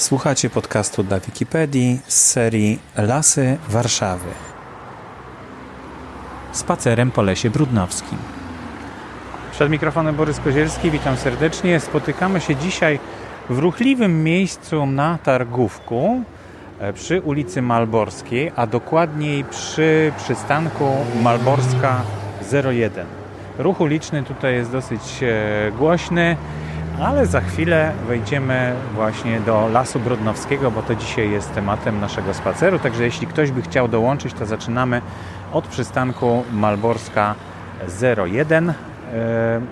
Słuchacie podcastu dla Wikipedii z serii Lasy Warszawy. Spacerem po lesie brudnowskim. Przed mikrofonem Borys Kozielski, witam serdecznie. Spotykamy się dzisiaj w ruchliwym miejscu na Targówku e, przy ulicy Malborskiej, a dokładniej przy przystanku Malborska 01. Ruch uliczny tutaj jest dosyć e, głośny ale za chwilę wejdziemy właśnie do Lasu Brodnowskiego, bo to dzisiaj jest tematem naszego spaceru. Także jeśli ktoś by chciał dołączyć, to zaczynamy od przystanku Malborska 01.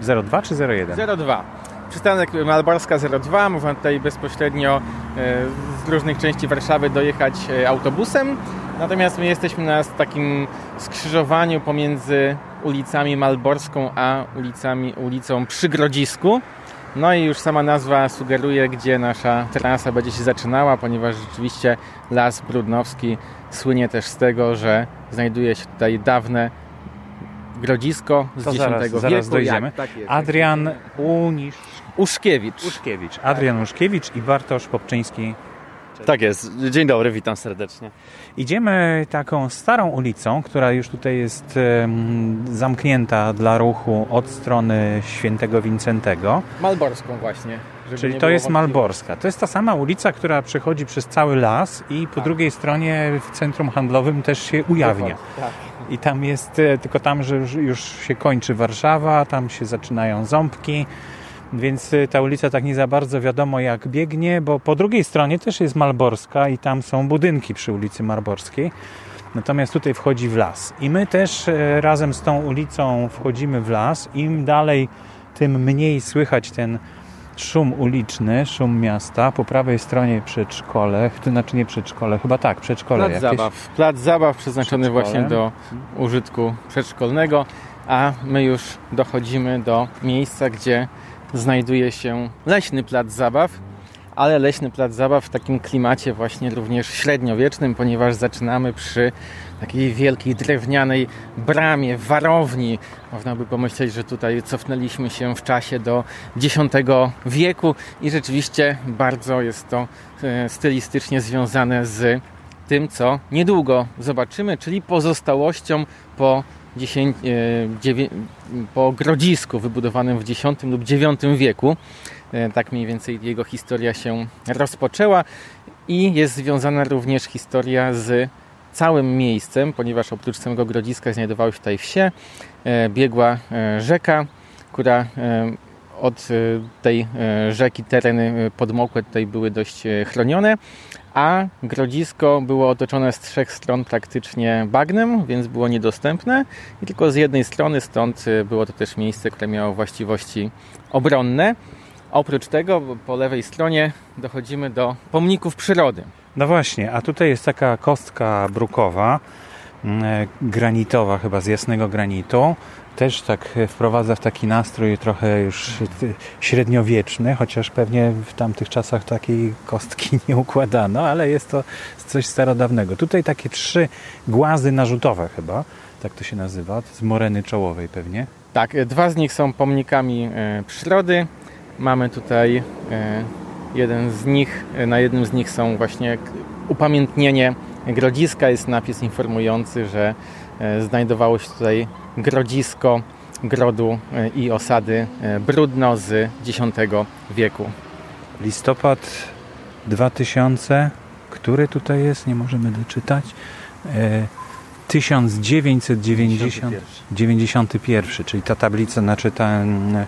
02 czy 01? 02. Przystanek Malborska 02. Można tutaj bezpośrednio e, z różnych części Warszawy dojechać e, autobusem. Natomiast my jesteśmy na takim skrzyżowaniu pomiędzy ulicami Malborską a ulicami, ulicą Przygrodzisku. No i już sama nazwa sugeruje, gdzie nasza trasa będzie się zaczynała, ponieważ rzeczywiście Las Brudnowski słynie też z tego, że znajduje się tutaj dawne grodzisko z to X zaraz, wieku. Zaraz dojdziemy. Jak, tak jest, Adrian Unisz... Uszkiewicz. Uszkiewicz. Adrian Uszkiewicz i Bartosz Popczyński. Tak jest. Dzień dobry, witam serdecznie. Idziemy taką starą ulicą, która już tutaj jest um, zamknięta dla ruchu od strony Świętego Wincentego. Malborską właśnie. Czyli to jest Malborska. To jest ta sama ulica, która przechodzi przez cały las i po tak. drugiej stronie w centrum handlowym też się ujawnia. Tak. I tam jest, e, tylko tam, że już się kończy Warszawa, tam się zaczynają ząbki więc y, ta ulica tak nie za bardzo wiadomo jak biegnie, bo po drugiej stronie też jest Malborska i tam są budynki przy ulicy Malborskiej. Natomiast tutaj wchodzi w las. I my też y, razem z tą ulicą wchodzimy w las. Im dalej, tym mniej słychać ten szum uliczny, szum miasta. Po prawej stronie przedszkole, to znaczy nie przedszkole, chyba tak, przedszkole. Plac jakieś. zabaw. Plac zabaw przeznaczony właśnie do użytku przedszkolnego, a my już dochodzimy do miejsca, gdzie znajduje się leśny plac zabaw, ale leśny plac zabaw w takim klimacie właśnie również średniowiecznym, ponieważ zaczynamy przy takiej wielkiej drewnianej bramie, warowni. Można by pomyśleć, że tutaj cofnęliśmy się w czasie do X wieku i rzeczywiście bardzo jest to e, stylistycznie związane z tym, co niedługo zobaczymy, czyli pozostałością po 10, e, po grodzisku wybudowanym w X lub IX wieku. E, tak mniej więcej jego historia się rozpoczęła i jest związana również historia z całym miejscem, ponieważ oprócz samego grodziska znajdowały się tutaj wsie, e, biegła rzeka, która od tej rzeki tereny podmokłe tutaj były dość chronione a grodzisko było otoczone z trzech stron praktycznie bagnem, więc było niedostępne i tylko z jednej strony, stąd y, było to też miejsce, które miało właściwości obronne. Oprócz tego po lewej stronie dochodzimy do pomników przyrody. No właśnie, a tutaj jest taka kostka brukowa, mm, granitowa chyba z jasnego granitu, też tak wprowadza w taki nastrój trochę już średniowieczny, chociaż pewnie w tamtych czasach takiej kostki nie układano, ale jest to coś starodawnego. Tutaj takie trzy głazy narzutowe chyba, tak to się nazywa, z moreny czołowej pewnie. Tak, dwa z nich są pomnikami e, przyrody. Mamy tutaj e, jeden z nich, e, na jednym z nich są właśnie upamiętnienie grodziska, jest napis informujący, że znajdowało się tutaj grodzisko grodu e, i osady e, Brudno z X wieku. Listopad 2000, który tutaj jest, nie możemy doczytać. 1991, czyli ta tablica, znaczy ten e,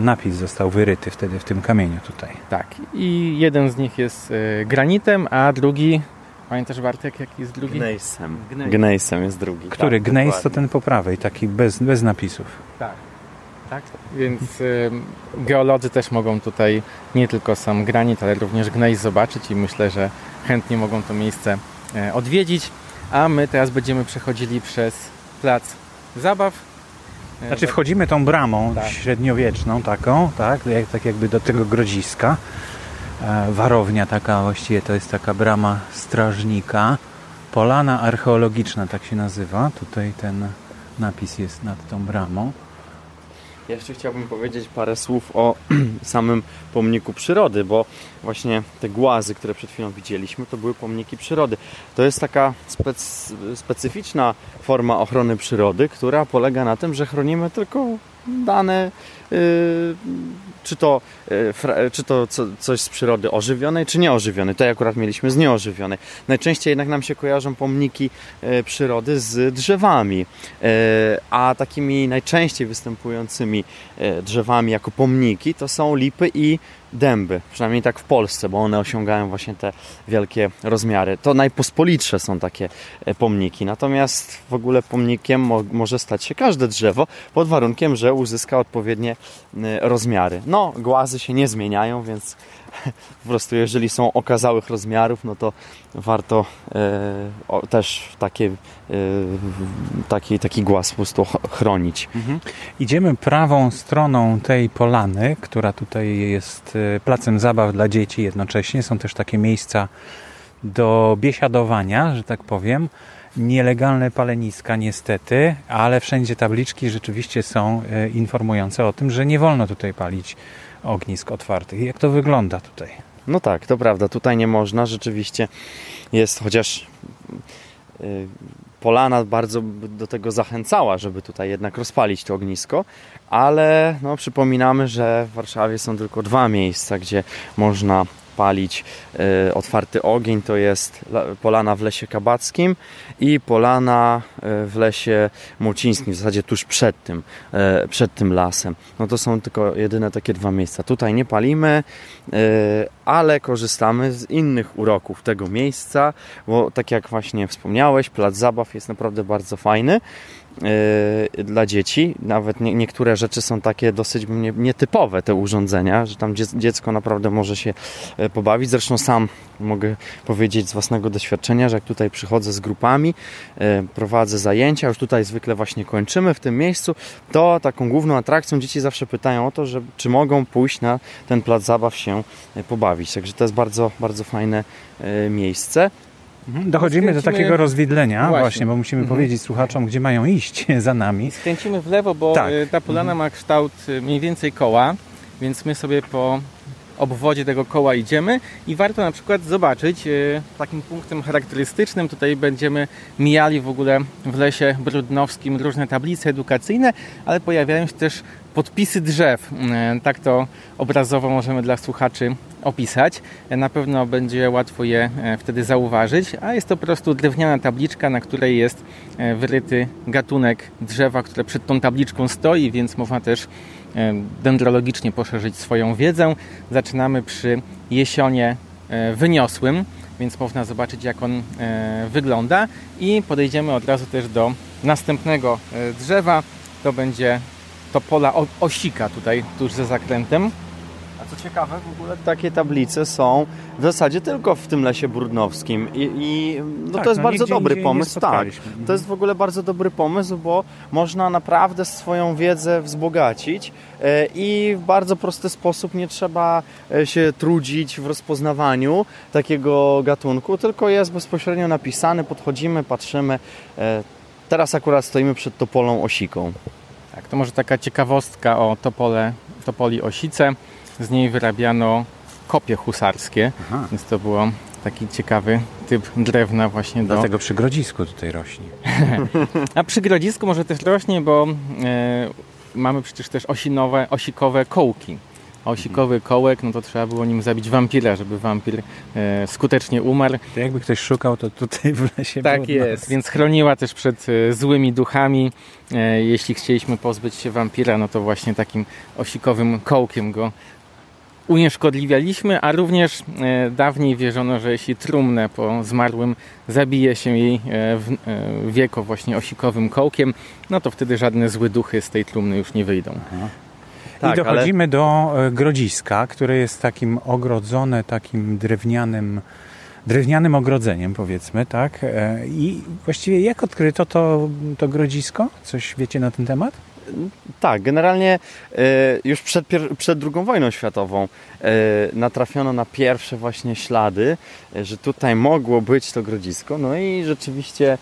napis został wyryty wtedy w tym kamieniu tutaj. Tak, i jeden z nich jest granitem, a drugi Pamiętasz Bartek, jaki jest drugi? Gnejsem. Gnejsem jest drugi. Który? Tak, Gnejs to ten po prawej, taki bez, bez napisów. Tak. Tak, więc y, geolodzy też mogą tutaj nie tylko sam granit, ale również gnejs zobaczyć i myślę, że chętnie mogą to miejsce y, odwiedzić. A my teraz będziemy przechodzili przez plac zabaw. E, znaczy wchodzimy tą bramą tak. średniowieczną taką, tak, tak jakby do tego grodziska. E, warownia taka, właściwie to jest taka brama strażnika. Polana archeologiczna, tak się nazywa. Tutaj ten napis jest nad tą bramą. Ja jeszcze chciałbym powiedzieć parę słów o samym pomniku przyrody, bo właśnie te głazy, które przed chwilą widzieliśmy, to były pomniki przyrody. To jest taka spec specyficzna forma ochrony przyrody, która polega na tym, że chronimy tylko dane, yy, czy to, czy to co, coś z przyrody ożywionej, czy nieożywionej. Tutaj akurat mieliśmy z nieożywionej. Najczęściej jednak nam się kojarzą pomniki yy, przyrody z drzewami, a takimi najczęściej występującymi drzewami jako pomniki to są lipy i dęby, przynajmniej tak w Polsce, bo one osiągają właśnie te wielkie rozmiary. To najpospolitsze są takie e, pomniki, natomiast w ogóle pomnikiem mo może stać się każde drzewo, pod warunkiem, że uzyska odpowiednie e, rozmiary. No, głazy się nie zmieniają, więc po prostu jeżeli są okazałych rozmiarów, no to warto e, też takie, e, taki, taki głaz po prostu chronić. Mhm. Idziemy prawą stroną tej polany, która tutaj jest e, placem zabaw dla dzieci jednocześnie. Są też takie miejsca do biesiadowania, że tak powiem. Nielegalne paleniska niestety, ale wszędzie tabliczki rzeczywiście są e, informujące o tym, że nie wolno tutaj palić ognisk otwartych. Jak to wygląda tutaj? No tak, to prawda. Tutaj nie można. Rzeczywiście jest, chociaż y, Polana bardzo do tego zachęcała, żeby tutaj jednak rozpalić to ognisko, ale no, przypominamy, że w Warszawie są tylko dwa miejsca, gdzie można palić e, otwarty ogień. To jest polana w lesie kabackim i polana e, w lesie mucińskim, w zasadzie tuż przed tym, e, przed tym lasem. No to są tylko jedyne takie dwa miejsca. Tutaj nie palimy, ale korzystamy z innych uroków tego miejsca, bo tak jak właśnie wspomniałeś, plac zabaw jest naprawdę bardzo fajny. Yy, dla dzieci. Nawet nie, niektóre rzeczy są takie dosyć nie, nietypowe, te urządzenia, że tam dziecko naprawdę może się e, pobawić. Zresztą sam mogę powiedzieć z własnego doświadczenia, że jak tutaj przychodzę z grupami, e, prowadzę zajęcia, już tutaj zwykle właśnie kończymy w tym miejscu, to taką główną atrakcją dzieci zawsze pytają o to, że czy mogą pójść na ten plac zabaw się e, pobawić. Także to jest bardzo, bardzo fajne miejsce. Mhm. Dochodzimy do takiego rozwidlenia, właśnie, właśnie bo musimy mhm. powiedzieć słuchaczom, gdzie mają iść za nami. Skręcimy w lewo, bo tak. Y, ta polana mhm. ma kształt y, mniej więcej koła, więc my sobie po obwodzie tego koła idziemy i warto na przykład zobaczyć y, takim punktem charakterystycznym, tutaj będziemy mijali w ogóle w lesie brudnowskim różne tablice edukacyjne, ale pojawiają się też podpisy drzew. Tak to obrazowo możemy dla słuchaczy opisać. Na pewno będzie łatwo je e, wtedy zauważyć, a jest to po prostu drewniana tabliczka, na której jest e, wyryty gatunek drzewa, które przed tą tabliczką stoi, więc można też e, dendrologicznie poszerzyć swoją wiedzę. Zaczynamy przy jesionie wyniosłym, więc można zobaczyć jak on wygląda i podejdziemy od razu też do następnego drzewa. To będzie topola osika tutaj tuż ze zakrętem. A co ciekawe, w ogóle takie tablice są w zasadzie tylko w tym lesie brudnowskim i, i no tak, to jest no, bardzo dobry pomysł. Tak, to jest w ogóle bardzo dobry pomysł, bo można naprawdę swoją wiedzę wzbogacić e, i w bardzo prosty sposób nie trzeba e, się trudzić w rozpoznawaniu takiego gatunku, tylko jest bezpośrednio napisany, podchodzimy, patrzymy. E, teraz akurat stoimy przed topolą osiką. Tak, to może taka ciekawostka o topole, topoli osice z niej wyrabiano kopie husarskie, Aha. więc to było taki ciekawy typ drewna właśnie do... Dlatego przy grodzisku tutaj rośnie. A przy grodzisku może też rośnie, bo e, mamy przecież też osinowe, osikowe kołki. A osikowy kołek, no to trzeba było nim zabić wampira, żeby wampir e, skutecznie umarł. To jakby ktoś szukał, to tutaj w lesie Tak jest, więc chroniła też przed e, złymi duchami. E, jeśli chcieliśmy pozbyć się wampira, no to właśnie takim osikowym kołkiem go unieszkodliwialiśmy, a również e, dawniej wierzono, że jeśli trumnę po zmarłym zabije się jej e, w e, wieko właśnie osikowym kołkiem, no to wtedy żadne złe duchy z tej trumny już nie wyjdą. Aha. Tak, I dochodzimy ale... do grodziska, które jest takim ogrodzone takim drewnianym drewnianym ogrodzeniem, powiedzmy, tak? I właściwie jak odkryto to, to grodzisko? Coś wiecie na ten temat? Tak, generalnie e, już przed, przed II wojną światową e, natrafiono na pierwsze właśnie ślady, e, że tutaj mogło być to grodzisko. No i rzeczywiście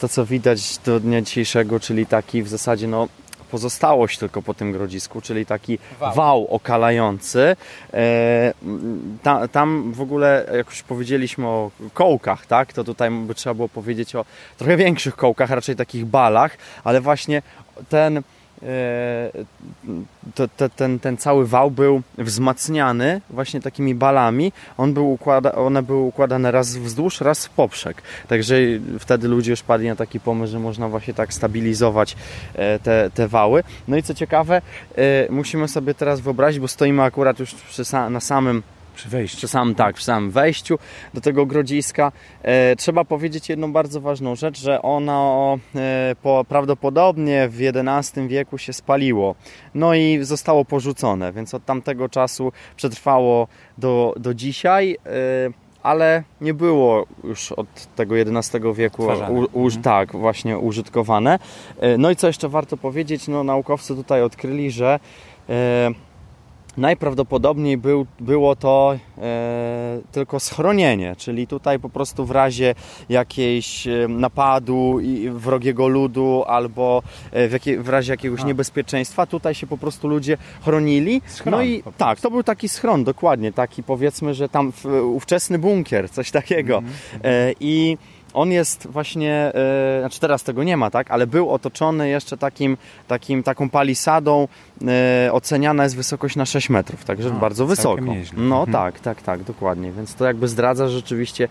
to, co widać do dnia dzisiejszego, czyli taki w zasadzie no, pozostałość tylko po tym grodzisku, czyli taki wał, wał okalający. E, ta, tam w ogóle, jak już powiedzieliśmy o kołkach, tak, to tutaj by trzeba było powiedzieć o trochę większych kołkach, raczej takich balach, ale właśnie ten E, to, to, ten, ten cały wał był wzmacniany właśnie takimi balami. On był układa, one były układane raz wzdłuż, raz w poprzek. Także wtedy ludzie już padli na taki pomysł, że można właśnie tak stabilizować e, te, te wały. No i co ciekawe, e, musimy sobie teraz wyobrazić, bo stoimy akurat już przy, na samym przy wejściu. Przy samym, tak, przy samym wejściu do tego grodziska. E, trzeba powiedzieć jedną bardzo ważną rzecz, że ono e, po, prawdopodobnie w XI wieku się spaliło. No i zostało porzucone, więc od tamtego czasu przetrwało do, do dzisiaj. E, ale nie było już od tego XI wieku u, u, mhm. tak właśnie użytkowane. E, no i co jeszcze warto powiedzieć, no naukowcy tutaj odkryli, że e, najprawdopodobniej był, było to e, tylko schronienie, czyli tutaj po prostu w razie jakiejś e, napadu i wrogiego ludu albo e, w, jakie, w razie jakiegoś A. niebezpieczeństwa, tutaj się po prostu ludzie chronili. Schron, no i tak, to był taki schron, dokładnie, taki powiedzmy, że tam w, ówczesny bunkier, coś takiego. Mm -hmm. e, I on jest właśnie, yy, znaczy teraz tego nie ma, tak, ale był otoczony jeszcze takim, takim taką palisadą, yy, oceniana jest wysokość na 6 metrów, także no, bardzo wysoko. Nieźle. No mhm. tak, tak, tak, dokładnie, więc to jakby zdradza, że rzeczywiście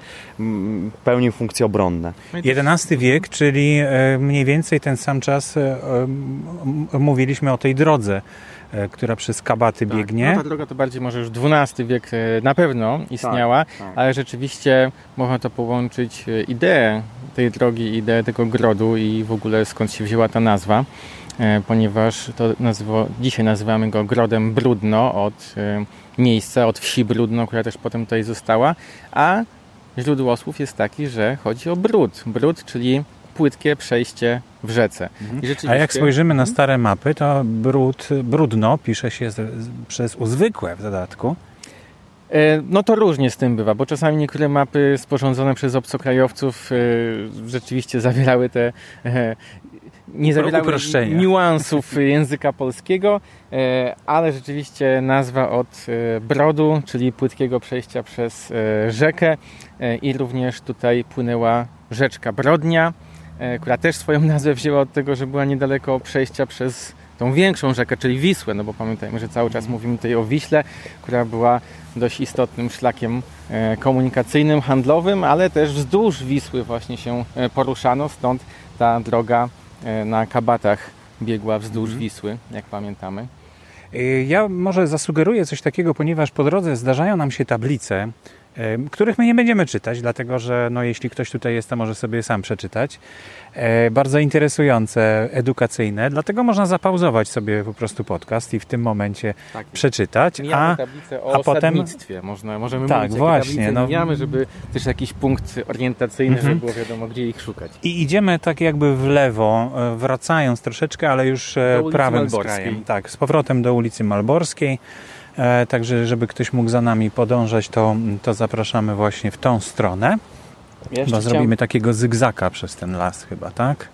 pełnił funkcje obronne. XI wiek, czyli e, mniej więcej ten sam czas mówiliśmy o tej drodze która przez Kabaty tak, biegnie. No ta droga to bardziej może już XII wiek e, na pewno istniała, tak, tak. ale rzeczywiście można to połączyć e, ideę tej drogi, ideę tego grodu i w ogóle skąd się wzięła ta nazwa, ponieważ to nazwo, dzisiaj nazywamy go Grodem Brudno od miejsca, od wsi Brudno, która też potem tutaj została, a źródło słów jest taki, że chodzi o brud. Brud, czyli płytkie przejście w rzece. Mhm. Rzeczywiście... A jak spojrzymy na stare mapy, to brud, brudno pisze się z, przez uzwykłe w dodatku. E, no to różnie z tym bywa, bo czasami niektóre mapy sporządzone przez obcokrajowców e, rzeczywiście zawierały te e, nie zawierały niuansów języka polskiego, ale rzeczywiście nazwa od brodu, czyli płytkiego przejścia przez rzekę i również tutaj płynęła rzeczka Brodnia, która też swoją nazwę wzięła od tego, że była niedaleko przejścia przez tą większą rzekę, czyli Wisłę, no bo pamiętajmy, że cały czas mówimy tutaj o Wiśle, która była dość istotnym szlakiem e, komunikacyjnym, handlowym, ale też wzdłuż Wisły właśnie się e, poruszano, stąd ta droga na kabatach biegła wzdłuż mhm. Wisły, jak pamiętamy. Ja może zasugeruję coś takiego, ponieważ po drodze zdarzają nam się tablice, których my nie będziemy czytać, dlatego że no, jeśli ktoś tutaj jest, to może sobie sam przeczytać. E, bardzo interesujące, edukacyjne, dlatego można zapauzować sobie po prostu podcast i w tym momencie tak, przeczytać. A, o a potem można, możemy tak, mówić, właśnie, no, mijamy, żeby też jakiś punkt orientacyjny, mhm. żeby było wiadomo, gdzie ich szukać. I idziemy tak jakby w lewo, e, wracając troszeczkę, ale już e, prawym skrajem. Tak, z powrotem do ulicy Malborskiej. E, także, żeby ktoś mógł za nami podążać, to, to zapraszamy właśnie w tą stronę. Jeszcze bo zrobimy chciałem... takiego zygzaka przez ten las chyba, tak?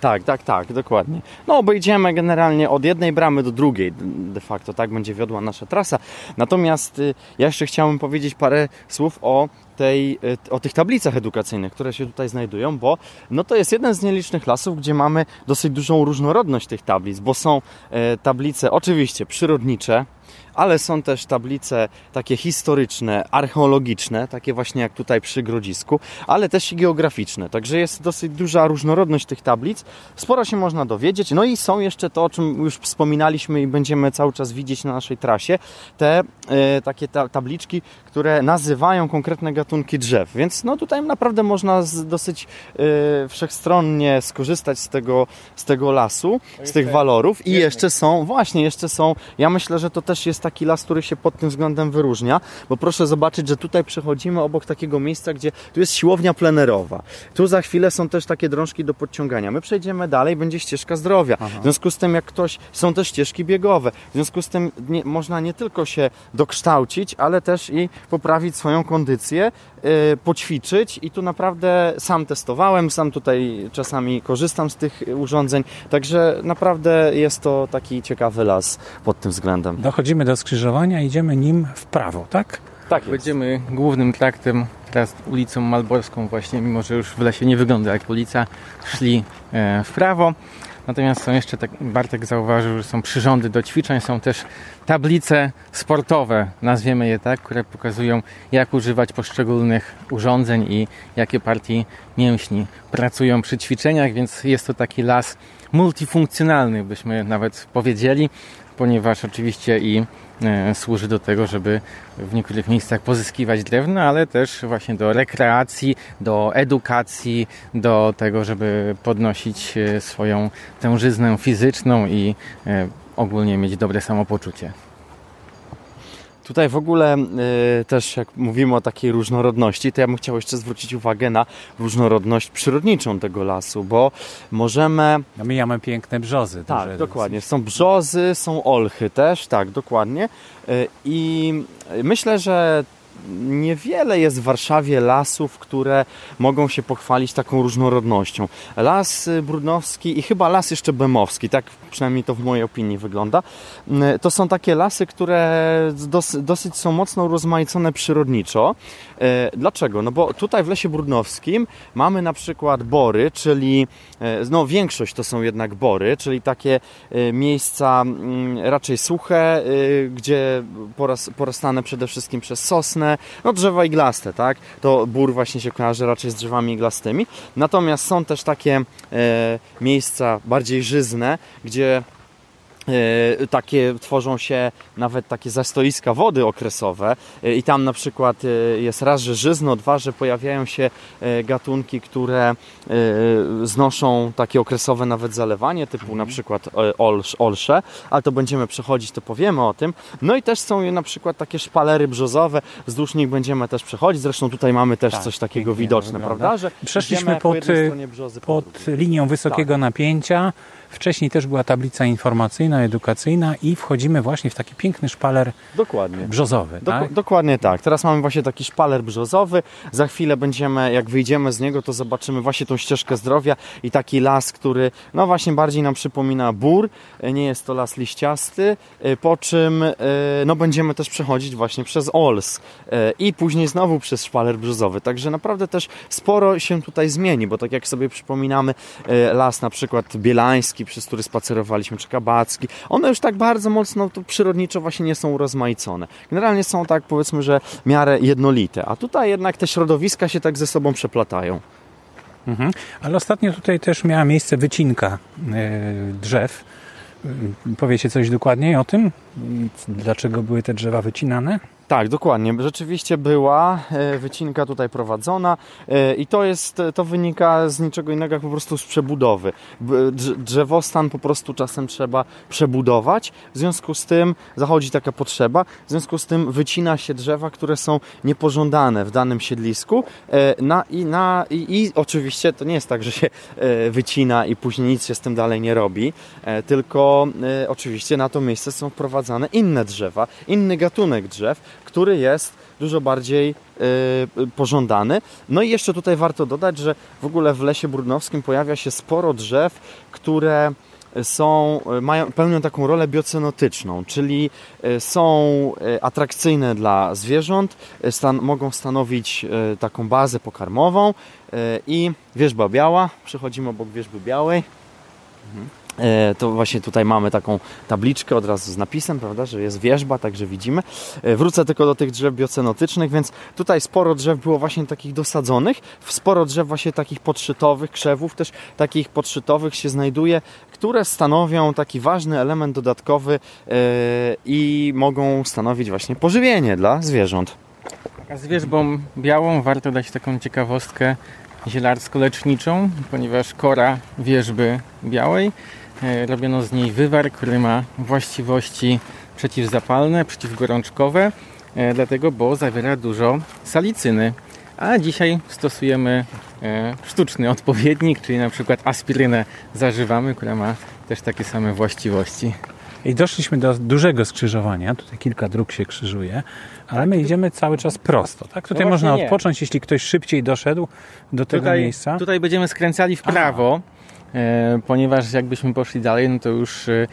Tak, tak, tak, dokładnie. No, obejdziemy generalnie od jednej bramy do drugiej, de facto, tak będzie wiodła nasza trasa. Natomiast y, ja jeszcze chciałbym powiedzieć parę słów o, tej, y, o tych tablicach edukacyjnych, które się tutaj znajdują, bo no, to jest jeden z nielicznych lasów, gdzie mamy dosyć dużą różnorodność tych tablic, bo są e, tablice oczywiście przyrodnicze, ale są też tablice takie historyczne, archeologiczne, takie właśnie jak tutaj przy Grodzisku, ale też i geograficzne. Także jest dosyć duża różnorodność tych tablic. Sporo się można dowiedzieć. No i są jeszcze to, o czym już wspominaliśmy i będziemy cały czas widzieć na naszej trasie, te e, takie ta, tabliczki, które nazywają konkretne gatunki drzew. Więc no tutaj naprawdę można z, dosyć e, wszechstronnie skorzystać z tego, z tego lasu, z tych walorów i jeszcze są, właśnie, jeszcze są, ja myślę, że to też też jest taki las, który się pod tym względem wyróżnia, bo proszę zobaczyć, że tutaj przechodzimy obok takiego miejsca, gdzie tu jest siłownia plenerowa. Tu za chwilę są też takie drążki do podciągania. My przejdziemy dalej, będzie ścieżka zdrowia. Aha. W związku z tym, jak ktoś, są też ścieżki biegowe. W związku z tym nie, można nie tylko się dokształcić, ale też i poprawić swoją kondycję, yy, poćwiczyć i tu naprawdę sam testowałem, sam tutaj czasami korzystam z tych urządzeń, także naprawdę jest to taki ciekawy las pod tym względem. Dochodzimy do skrzyżowania, idziemy nim w prawo, tak? Tak, jest. będziemy głównym traktem, teraz ulicą Malborską właśnie, mimo że już w lesie nie wygląda jak ulica, szli e, w prawo. Natomiast są jeszcze, tak Bartek zauważył, że są przyrządy do ćwiczeń, są też tablice sportowe, nazwiemy je tak, które pokazują jak używać poszczególnych urządzeń i jakie partie mięśni pracują przy ćwiczeniach, więc jest to taki las multifunkcjonalny, byśmy nawet powiedzieli, ponieważ oczywiście i służy do tego, żeby w niektórych miejscach pozyskiwać drewno, ale też właśnie do rekreacji, do edukacji, do tego, żeby podnosić e, swoją tężyznę fizyczną i e, ogólnie mieć dobre samopoczucie. Tutaj w ogóle y, też jak mówimy o takiej różnorodności, to ja bym chciał jeszcze zwrócić uwagę na różnorodność przyrodniczą tego lasu, bo możemy... No my mamy piękne brzozy. Tak, dokładnie. Są brzozy, są olchy też, tak, dokładnie. Y, I myślę, że niewiele jest w Warszawie lasów, które mogą się pochwalić taką różnorodnością. Las Brudnowski i chyba las jeszcze Bemowski, tak przynajmniej to w mojej opinii wygląda. To są takie lasy, które dosyć są mocno urozmaicone przyrodniczo. E, dlaczego? No bo tutaj w Lesie Brudnowskim mamy na przykład bory, czyli no większość to są jednak bory, czyli takie miejsca mm, raczej suche, gdzie porastane przede wszystkim przez sosnę, no drzewa iglaste, tak? To bór właśnie się kojarzy raczej z drzewami iglastymi. Natomiast są też takie miejsca bardziej żyzne, gdzie E, takie tworzą się nawet takie zastoiska wody okresowe e, i tam na przykład e, jest raz, że żyzno, dwa, że pojawiają się gatunki, które znoszą takie okresowe nawet zalewanie, typu na mhm. przykład olsz, olsze, ale to będziemy przechodzić, to powiemy o tym. No i też są na przykład takie szpalery brzozowe, wzdłuż nich będziemy też przechodzić, zresztą tutaj mamy też tak, coś takiego widoczne, prawda? Że Przeszliśmy pod, pod linią wysokiego tak. napięcia, Wcześniej też była tablica informacyjna, edukacyjna i wchodzimy właśnie w taki piękny szpaler dokładnie. brzozowy. Dok tak? Dokładnie tak. Teraz mamy właśnie taki szpaler brzozowy. Za chwilę będziemy, jak wyjdziemy z niego, to zobaczymy właśnie tą ścieżkę zdrowia i taki las, który no właśnie bardziej nam przypomina bór. Nie jest to las liściasty, e, po czym e, no będziemy też przechodzić właśnie przez Ols e, i później znowu przez szpaler brzozowy. Także naprawdę też sporo się tutaj zmieni, bo tak jak sobie przypominamy las na przykład bielański, przez który spacerowaliśmy, czy kabacki, one już tak bardzo mocno to przyrodniczo właśnie nie są urozmaicone. Generalnie są tak powiedzmy, że w miarę jednolite, a tutaj jednak te środowiska się tak ze sobą przeplatają. Mhm. Ale ostatnio tutaj też miała miejsce wycinka yy, drzew. Yy, powiecie coś dokładniej o tym? Dlaczego były te drzewa wycinane? Tak, dokładnie. Rzeczywiście była e, wycinka tutaj prowadzona e, i to jest, to wynika z niczego innego jak po prostu z przebudowy. Drzewostan po prostu czasem trzeba przebudować, w związku z tym zachodzi taka potrzeba, w związku z tym wycina się drzewa, które są niepożądane w danym siedlisku e, na, i, na, i, i oczywiście to nie jest tak, że się wycina i później nic się z tym dalej nie robi, tylko oczywiście na to miejsce są wprowadzane inne drzewa, inny gatunek drzew, który jest dużo bardziej yy, pożądany. No i jeszcze tutaj warto dodać, że w ogóle w lesie brudnowskim pojawia się sporo drzew, które są, mają, pełnią taką rolę biocenotyczną, czyli y, są y, atrakcyjne dla zwierząt, y, stan, mogą stanowić taką bazę pokarmową i wierzba biała, przechodzimy obok wierzby białej. E, to właśnie tutaj mamy taką tabliczkę od razu z napisem, prawda, że jest wierzba, także widzimy. E, wrócę tylko do tych drzew biocenotycznych, więc tutaj sporo drzew było właśnie takich dosadzonych, sporo drzew właśnie takich podszytowych, krzewów też takich podszytowych się znajduje, które stanowią taki ważny element dodatkowy e, i mogą stanowić właśnie pożywienie dla zwierząt. A z wierzbą białą warto dać taką ciekawostkę zielarsko-leczniczą, ponieważ kora wierzby białej robiono z niej wywar, który ma właściwości przeciwzapalne, przeciwgorączkowe, e, dlatego, bo zawiera dużo salicyny. A dzisiaj stosujemy e, sztuczny odpowiednik, czyli na przykład aspirynę zażywamy, która ma też takie same właściwości. I doszliśmy do dużego skrzyżowania. Tutaj kilka dróg się krzyżuje, ale my idziemy cały czas prosto. Tak? Tutaj No można właśnie nie. odpocząć, jeśli ktoś szybciej doszedł do tego Tutaj, miejsca. tutaj będziemy skręcali w prawo, e, ponieważ jakbyśmy poszli dalej, no to już e,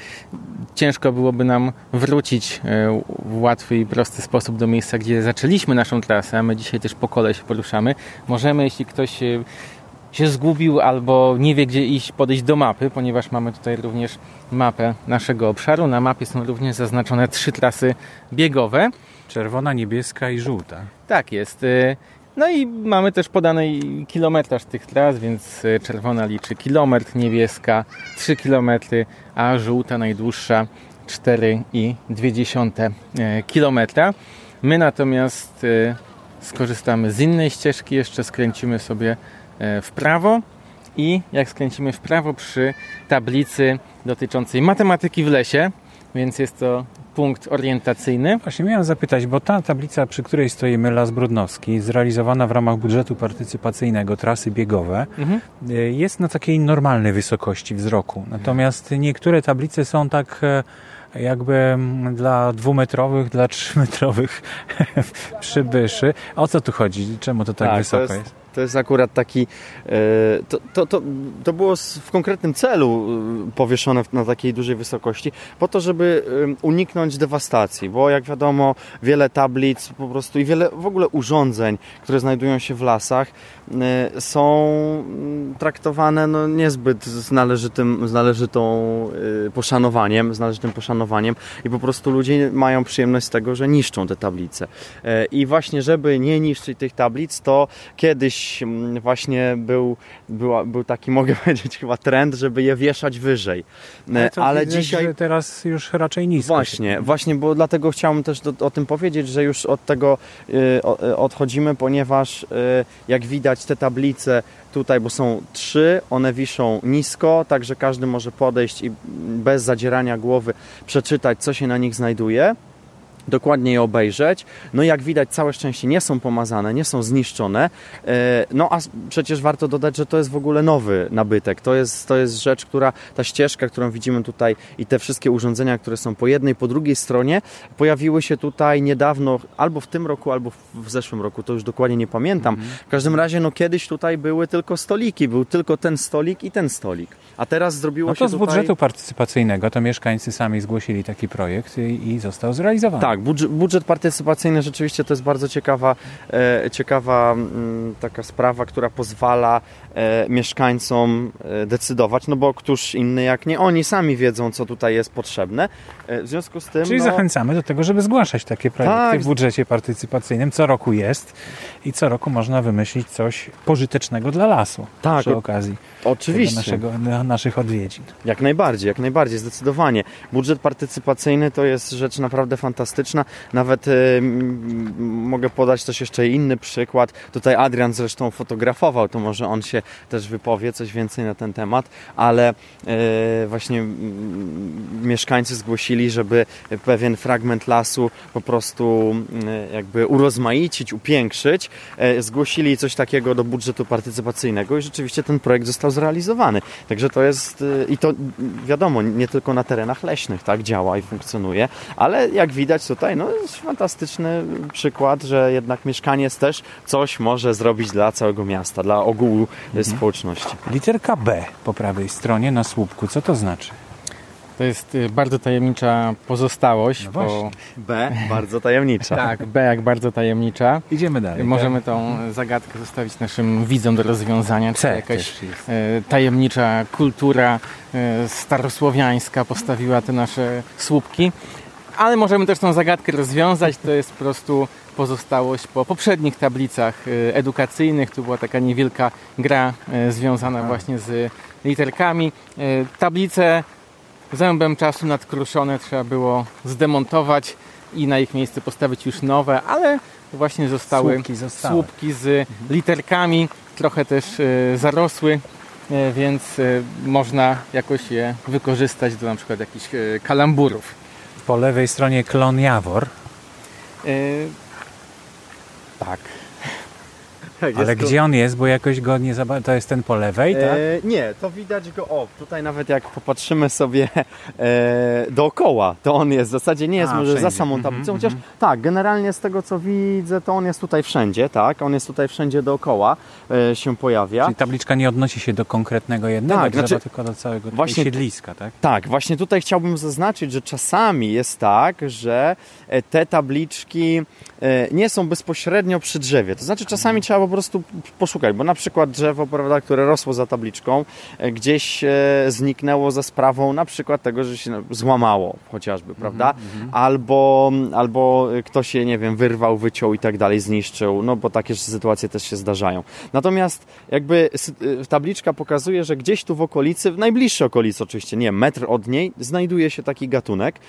ciężko byłoby nam wrócić e, w łatwy i prosty sposób do miejsca, gdzie zaczęliśmy naszą trasę. a My dzisiaj też po kole się poruszamy. Możemy, jeśli ktoś e, się zgubił albo nie wie, gdzie iść, podejść do mapy, ponieważ mamy tutaj również mapę naszego obszaru. Na mapie są również zaznaczone trzy trasy biegowe. Czerwona, niebieska i żółta. Tak jest. No i mamy też podany kilometraż tych tras, więc y, czerwona liczy kilometr, niebieska 3 km, a żółta najdłuższa 4,2 km. My natomiast y, skorzystamy z innej ścieżki, jeszcze skręcimy sobie e, w prawo i jak skręcimy w prawo przy tablicy dotyczącej matematyki w lesie, więc jest to punkt orientacyjny. Właśnie miałem zapytać, bo ta tablica, przy której stoimy, Las Brudnowski, zrealizowana w ramach budżetu partycypacyjnego, trasy biegowe, Mhm. y, jest na takiej normalnej wysokości wzroku. Natomiast niektóre tablice są tak e, jakby dla dwumetrowych, dla trzymetrowych przybyszy. O co tu chodzi? Czemu to tak, Tak, wysoko to jest? jest, To jest akurat taki. e, To, to, to, to było w konkretnym celu e, powieszone na takiej dużej wysokości, po to, żeby em, uniknąć dewastacji, bo jak wiadomo, wiele tablic po prostu i wiele w ogóle urządzeń, które znajdują się w lasach, e, są mm, traktowane no, niezbyt z należytym, z należytą e, poszanowaniem, z należytym poszanowaniem i po prostu ludzie mają przyjemność z tego, że niszczą te tablice. E, I właśnie, żeby nie niszczyć tych tablic, to kiedyś mm, właśnie był, była, był taki, mogę powiedzieć, chyba trend, żeby je wieszać wyżej. E, to Ale widać, dzisiaj. teraz już raczej nisko. Właśnie, właśnie, bo dlatego chciałem też do, o tym powiedzieć, że już od tego y, y, odchodzimy, ponieważ y, jak widać te tablice tutaj, bo są trzy, one wiszą nisko, także każdy może podejść i bez zadzierania głowy przeczytać, co się na nich znajduje. Dokładnie je obejrzeć. No jak widać, całe szczęście nie są pomazane, nie są zniszczone. E, No a przecież warto dodać, że to jest w ogóle nowy nabytek. To jest, to jest rzecz, która, ta ścieżka, którą widzimy tutaj i te wszystkie urządzenia, które są po jednej, po drugiej stronie, pojawiły się tutaj niedawno, albo w tym roku, albo w- zeszłym roku, to już dokładnie nie pamiętam. W każdym razie, no kiedyś tutaj były tylko stoliki, był tylko ten stolik i ten stolik. A teraz zrobiło No się to z tutaj... budżetu partycypacyjnego to mieszkańcy sami zgłosili taki projekt i, i został zrealizowany. Tak, budżet, budżet partycypacyjny rzeczywiście to jest bardzo ciekawa, e, ciekawa mm, taka sprawa, która pozwala mieszkańcom e, decydować, no bo któż inny jak nie oni sami wiedzą, co tutaj jest potrzebne. E, w związku z tym. Czyli no, zachęcamy do tego, żeby zgłaszać takie projekty Tak. w budżecie partycypacyjnym. Co roku jest i co roku można wymyślić coś pożytecznego dla lasu Tak, przy okazji Oczywiście. naszego, na- naszych odwiedzin. Jak najbardziej, jak najbardziej, zdecydowanie. Budżet partycypacyjny to jest rzecz naprawdę fantastyczna. Nawet e, m, mogę podać też jeszcze inny przykład. Tutaj Adrian zresztą fotografował, to może on się też wypowie coś więcej na ten temat, ale e, właśnie m, mieszkańcy zgłosili, żeby pewien fragment lasu po prostu m, jakby urozmaicić, upiększyć. E, zgłosili coś takiego do budżetu partycypacyjnego i rzeczywiście ten projekt został zrealizowany. Także to jest y, i to y, wiadomo, nie tylko na terenach leśnych tak działa i funkcjonuje, ale jak widać tutaj, no jest fantastyczny przykład, że jednak mieszkaniec też coś może zrobić dla całego miasta, dla ogółu y, społeczności. Literka B po prawej stronie na słupku. Co to znaczy? To jest y, bardzo tajemnicza pozostałość. No bo. B, bardzo tajemnicza. tak, B jak bardzo tajemnicza. Idziemy dalej. Możemy tą zagadkę zostawić naszym widzom do rozwiązania. Czy C jakaś też jest. e, tajemnicza kultura starosłowiańska postawiła te nasze słupki. Ale możemy też tą zagadkę rozwiązać. To jest po prostu pozostałość po poprzednich tablicach e, edukacyjnych. Tu była taka niewielka gra e, związana właśnie z literkami. E, Tablice zębem czasu nadkruszone trzeba było zdemontować i na ich miejsce postawić już nowe, ale właśnie zostały Słupki zostały. słupki z literkami, trochę też zarosły, więc można jakoś je wykorzystać do na przykład jakichś kalamburów. Po lewej stronie klon Jawor. Yy, tak. Tak, Ale gdzie on jest, bo jakoś go nie zobaczyłem. To jest ten po lewej, tak? E, nie, to widać go, o, tutaj nawet jak popatrzymy sobie e, dookoła, to on jest w zasadzie, nie jest A, może wszędzie. za samą tablicą, mm -hmm. chociaż tak, generalnie z tego co widzę, to on jest tutaj wszędzie, tak? On jest tutaj wszędzie dookoła e, się pojawia. Czyli tabliczka nie odnosi się do konkretnego jednego tak, drzewa, znaczy, tylko do całego właśnie, siedliska, tak? Tak, właśnie tutaj chciałbym zaznaczyć, że czasami jest tak, że e, te tabliczki e, nie są bezpośrednio przy drzewie. To znaczy czasami trzeba po prostu poszukać, bo na przykład drzewo, prawda, które rosło za tabliczką, e, gdzieś e, zniknęło za sprawą na przykład tego, że się złamało chociażby, mhm, prawda? Mm -hmm. Albo, albo ktoś się, nie wiem, wyrwał, wyciął i tak dalej, zniszczył, no bo takie sytuacje też się zdarzają. Natomiast jakby e, tabliczka pokazuje, że gdzieś tu w okolicy, w najbliższej okolicy oczywiście, nie metr od niej, znajduje się taki gatunek.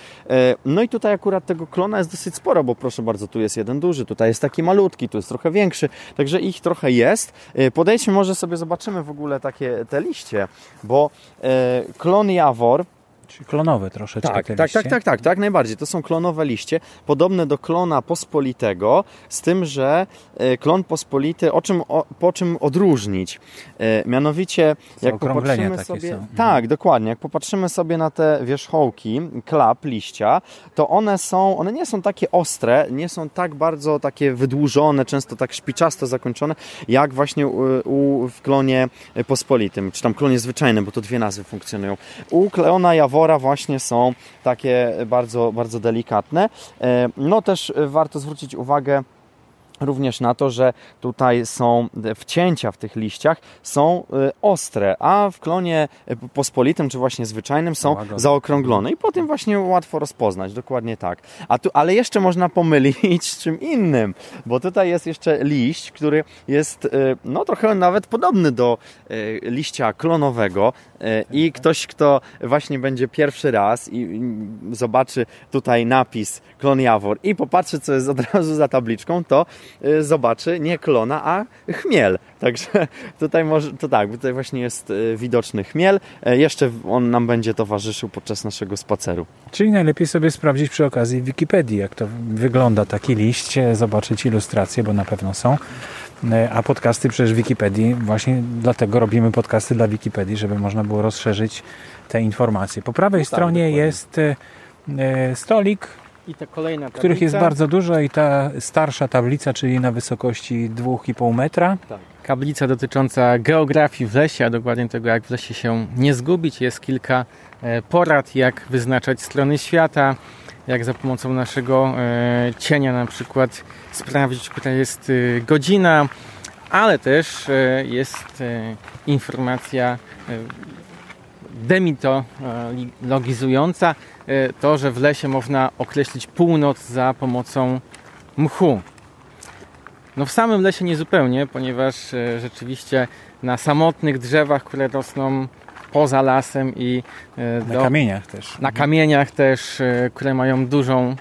No i tutaj akurat tego klona jest dosyć sporo, bo proszę bardzo, tu jest jeden duży, tutaj jest taki malutki, tu jest trochę większy, także ich trochę jest. E, podejdźmy, może sobie zobaczymy w ogóle takie te liście, bo e, klon Jawor Czyli klonowe troszeczkę tak, tak, tak, tak, tak, tak, najbardziej. To są klonowe liście, podobne do klona pospolitego, z tym, że e, klon pospolity, o czym, o, po czym odróżnić? E, mianowicie, jak popatrzymy sobie... Są. Tak, mhm. dokładnie. Jak popatrzymy sobie na te wierzchołki, klap, liścia, to one są, one nie są takie ostre, nie są tak bardzo takie wydłużone, często tak szpiczasto zakończone, jak właśnie u, u w klonie pospolitym, czy tam klonie zwyczajnym, bo to dwie nazwy funkcjonują. U klona Jawora wora właśnie są takie bardzo, bardzo delikatne. E, no też warto zwrócić uwagę również na to, że tutaj są wcięcia w tych liściach są y, ostre, a w klonie pospolitym czy właśnie zwyczajnym są zaokrąglone i po tym właśnie łatwo rozpoznać, dokładnie tak. A tu, ale jeszcze można pomylić z czym innym, bo tutaj jest jeszcze liść, który jest y, no trochę nawet podobny do liścia klonowego i ktoś, kto właśnie będzie pierwszy raz i zobaczy tutaj napis klon Jawor i popatrzy, co jest od razu za tabliczką, to Y, zobaczy nie klona, a chmiel. Także tutaj może, to tak, tutaj właśnie jest y, widoczny chmiel. E, jeszcze on nam będzie towarzyszył podczas naszego spaceru. Czyli najlepiej sobie sprawdzić przy okazji Wikipedii, jak to wygląda taki liść, e, zobaczyć ilustracje, bo na pewno są. E, a podcasty przecież w Wikipedii, właśnie dlatego robimy podcasty dla Wikipedii, żeby można było rozszerzyć te informacje. Po prawej no tak, stronie dokładnie. jest stolik i ta kolejna tablica. Których jest bardzo dużo i ta starsza tablica, czyli na wysokości 2,5 metra. Tak. Tablica dotycząca geografii w lesie, a dokładnie tego, jak w lesie się nie zgubić. Jest kilka e, porad, jak wyznaczać strony świata, jak za pomocą naszego e, cienia na przykład sprawdzić, która jest e, godzina, ale też jest informacja demitologizująca e, to, że w lesie można określić północ za pomocą mchu. No w samym lesie niezupełnie, ponieważ e, rzeczywiście na samotnych drzewach, które rosną poza lasem i e, do, na kamieniach też. Na kamieniach też, które mają dużą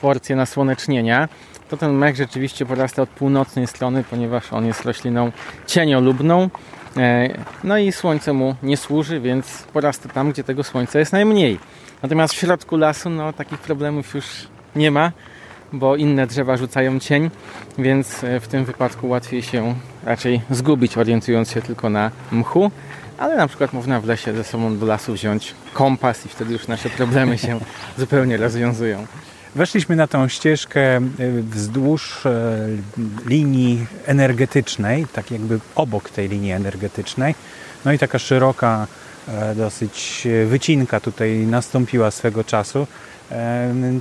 porcję nasłonecznienia, to ten mech rzeczywiście porasta od północnej strony, ponieważ on jest rośliną cieniolubną E, no i słońce mu nie służy, więc porasta tam, gdzie tego słońca jest najmniej. Natomiast w środku lasu no, takich problemów już nie ma, bo inne drzewa rzucają cień, więc e, w tym wypadku łatwiej się raczej zgubić, orientując się tylko na mchu. Ale na przykład można w lesie ze sobą do lasu wziąć kompas i wtedy już nasze problemy się zupełnie rozwiązują. Weszliśmy na tą ścieżkę e, wzdłuż e, linii energetycznej, tak jakby obok tej linii energetycznej. No i taka szeroka e, dosyć wycinka tutaj nastąpiła swego czasu.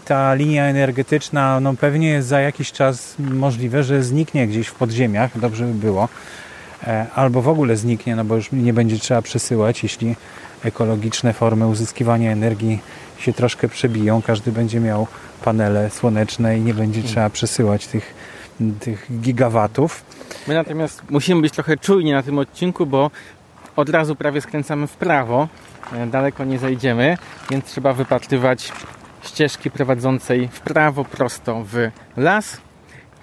Ta linia energetyczna no pewnie jest za jakiś czas możliwe, że zniknie gdzieś w podziemiach, dobrze by było. Albo w ogóle zniknie, no bo już nie będzie trzeba przesyłać, jeśli ekologiczne formy uzyskiwania energii się troszkę przebiją. Każdy będzie miał panele słoneczne i nie będzie hmm. trzeba przesyłać tych, tych gigawatów. My natomiast musimy być trochę czujni na tym odcinku, bo od razu prawie skręcamy w prawo. E, daleko nie zajdziemy, więc trzeba wypatrywać ścieżki prowadzącej w prawo prosto w las.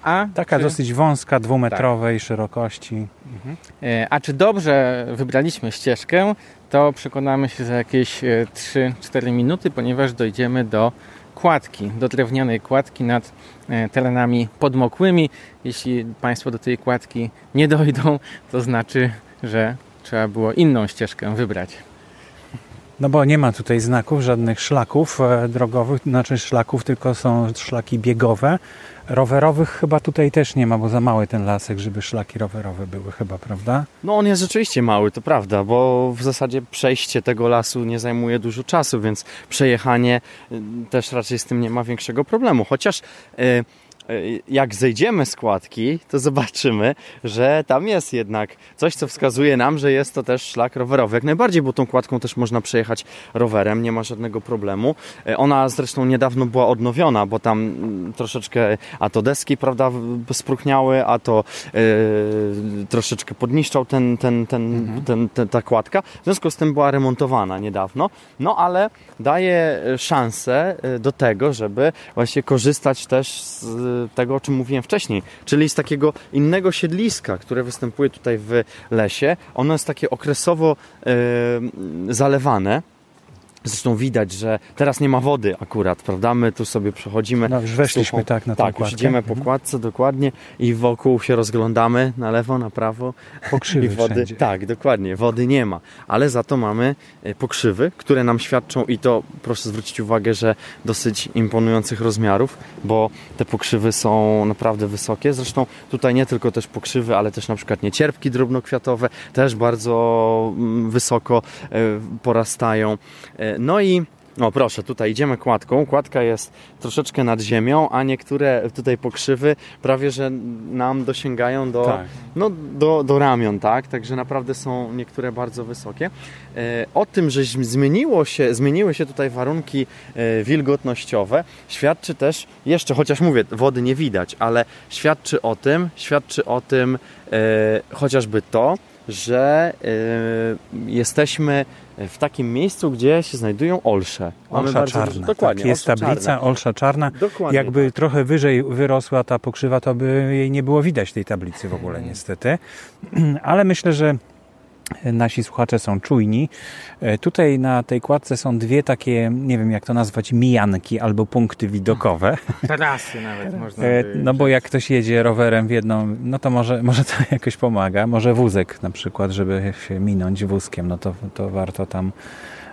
A Taka czy... dosyć wąska, dwumetrowej tak. szerokości. Mhm. E, a czy dobrze wybraliśmy ścieżkę, to przekonamy się za jakieś 3-4 e, minuty, ponieważ dojdziemy do kładki, do drewnianej kładki nad e, terenami podmokłymi. Jeśli Państwo do tej kładki nie dojdą, to znaczy, że trzeba było inną ścieżkę wybrać. No bo nie ma tutaj znaków, żadnych szlaków drogowych, znaczy szlaków, tylko są szlaki biegowe. Rowerowych chyba tutaj też nie ma, bo za mały ten lasek, żeby szlaki rowerowe były chyba, prawda? No on jest rzeczywiście mały, to prawda, bo w zasadzie przejście tego lasu nie zajmuje dużo czasu, więc przejechanie y, też raczej z tym nie ma większego problemu. Chociaż y, E, jak zejdziemy z kładki, to zobaczymy, że tam jest jednak coś, co wskazuje nam, że jest to też szlak rowerowy. Jak najbardziej, bo tą kładką też można przejechać rowerem, nie ma żadnego problemu. E, ona zresztą niedawno była odnowiona, bo tam mm, troszeczkę a to deski, prawda, spróchniały, a to yy, troszeczkę podniszczał ten, ten, ten, mhm. ten, ten, ta kładka. W związku z tym była remontowana niedawno. No ale daje szansę do tego, żeby właśnie korzystać też z tego, o czym mówiłem wcześniej, czyli z takiego innego siedliska, które występuje tutaj w lesie. Ono jest takie okresowo yy, zalewane Zresztą widać, że teraz nie ma wody akurat, prawda? My tu sobie przechodzimy. No, już weszliśmy tak na Tak, już idziemy po mhm. kładce dokładnie i wokół się rozglądamy na lewo, na prawo. Pokrzywy I wody, wszędzie. Tak, dokładnie. Wody nie ma, ale za to mamy e, pokrzywy, które nam świadczą i to proszę zwrócić uwagę, że dosyć imponujących rozmiarów, bo te pokrzywy są naprawdę wysokie. Zresztą tutaj nie tylko też pokrzywy, ale też na przykład niecierpki drobnokwiatowe też bardzo mm, wysoko e, porastają e, no i o proszę, tutaj idziemy kładką. Kładka jest troszeczkę nad ziemią, a niektóre tutaj pokrzywy prawie że nam dosięgają do, tak. no, do, do ramion, tak? Także naprawdę są niektóre bardzo wysokie. E, o tym, że zmieniło się, zmieniły się tutaj warunki e, wilgotnościowe, świadczy też jeszcze, chociaż mówię, wody nie widać, ale świadczy o tym, świadczy o tym e, chociażby to, że jesteśmy w takim miejscu, gdzie się znajdują olsze. Olsza bardzo, czarna. Dokładnie. Tak, jest tablica czarna. olsza czarna. Dokładnie, Jakby tak. trochę wyżej wyrosła ta pokrzywa, to by jej nie było widać tej tablicy w ogóle niestety. Ale myślę, że nasi słuchacze są czujni. E, tutaj na tej kładce są dwie takie, nie wiem jak to nazwać, mijanki albo punkty widokowe. Tarasy nawet można. E, no bo jak ktoś jedzie rowerem w jedną, no to może, może to jakoś pomaga. Może wózek na przykład, żeby się minąć wózkiem, no to, to warto tam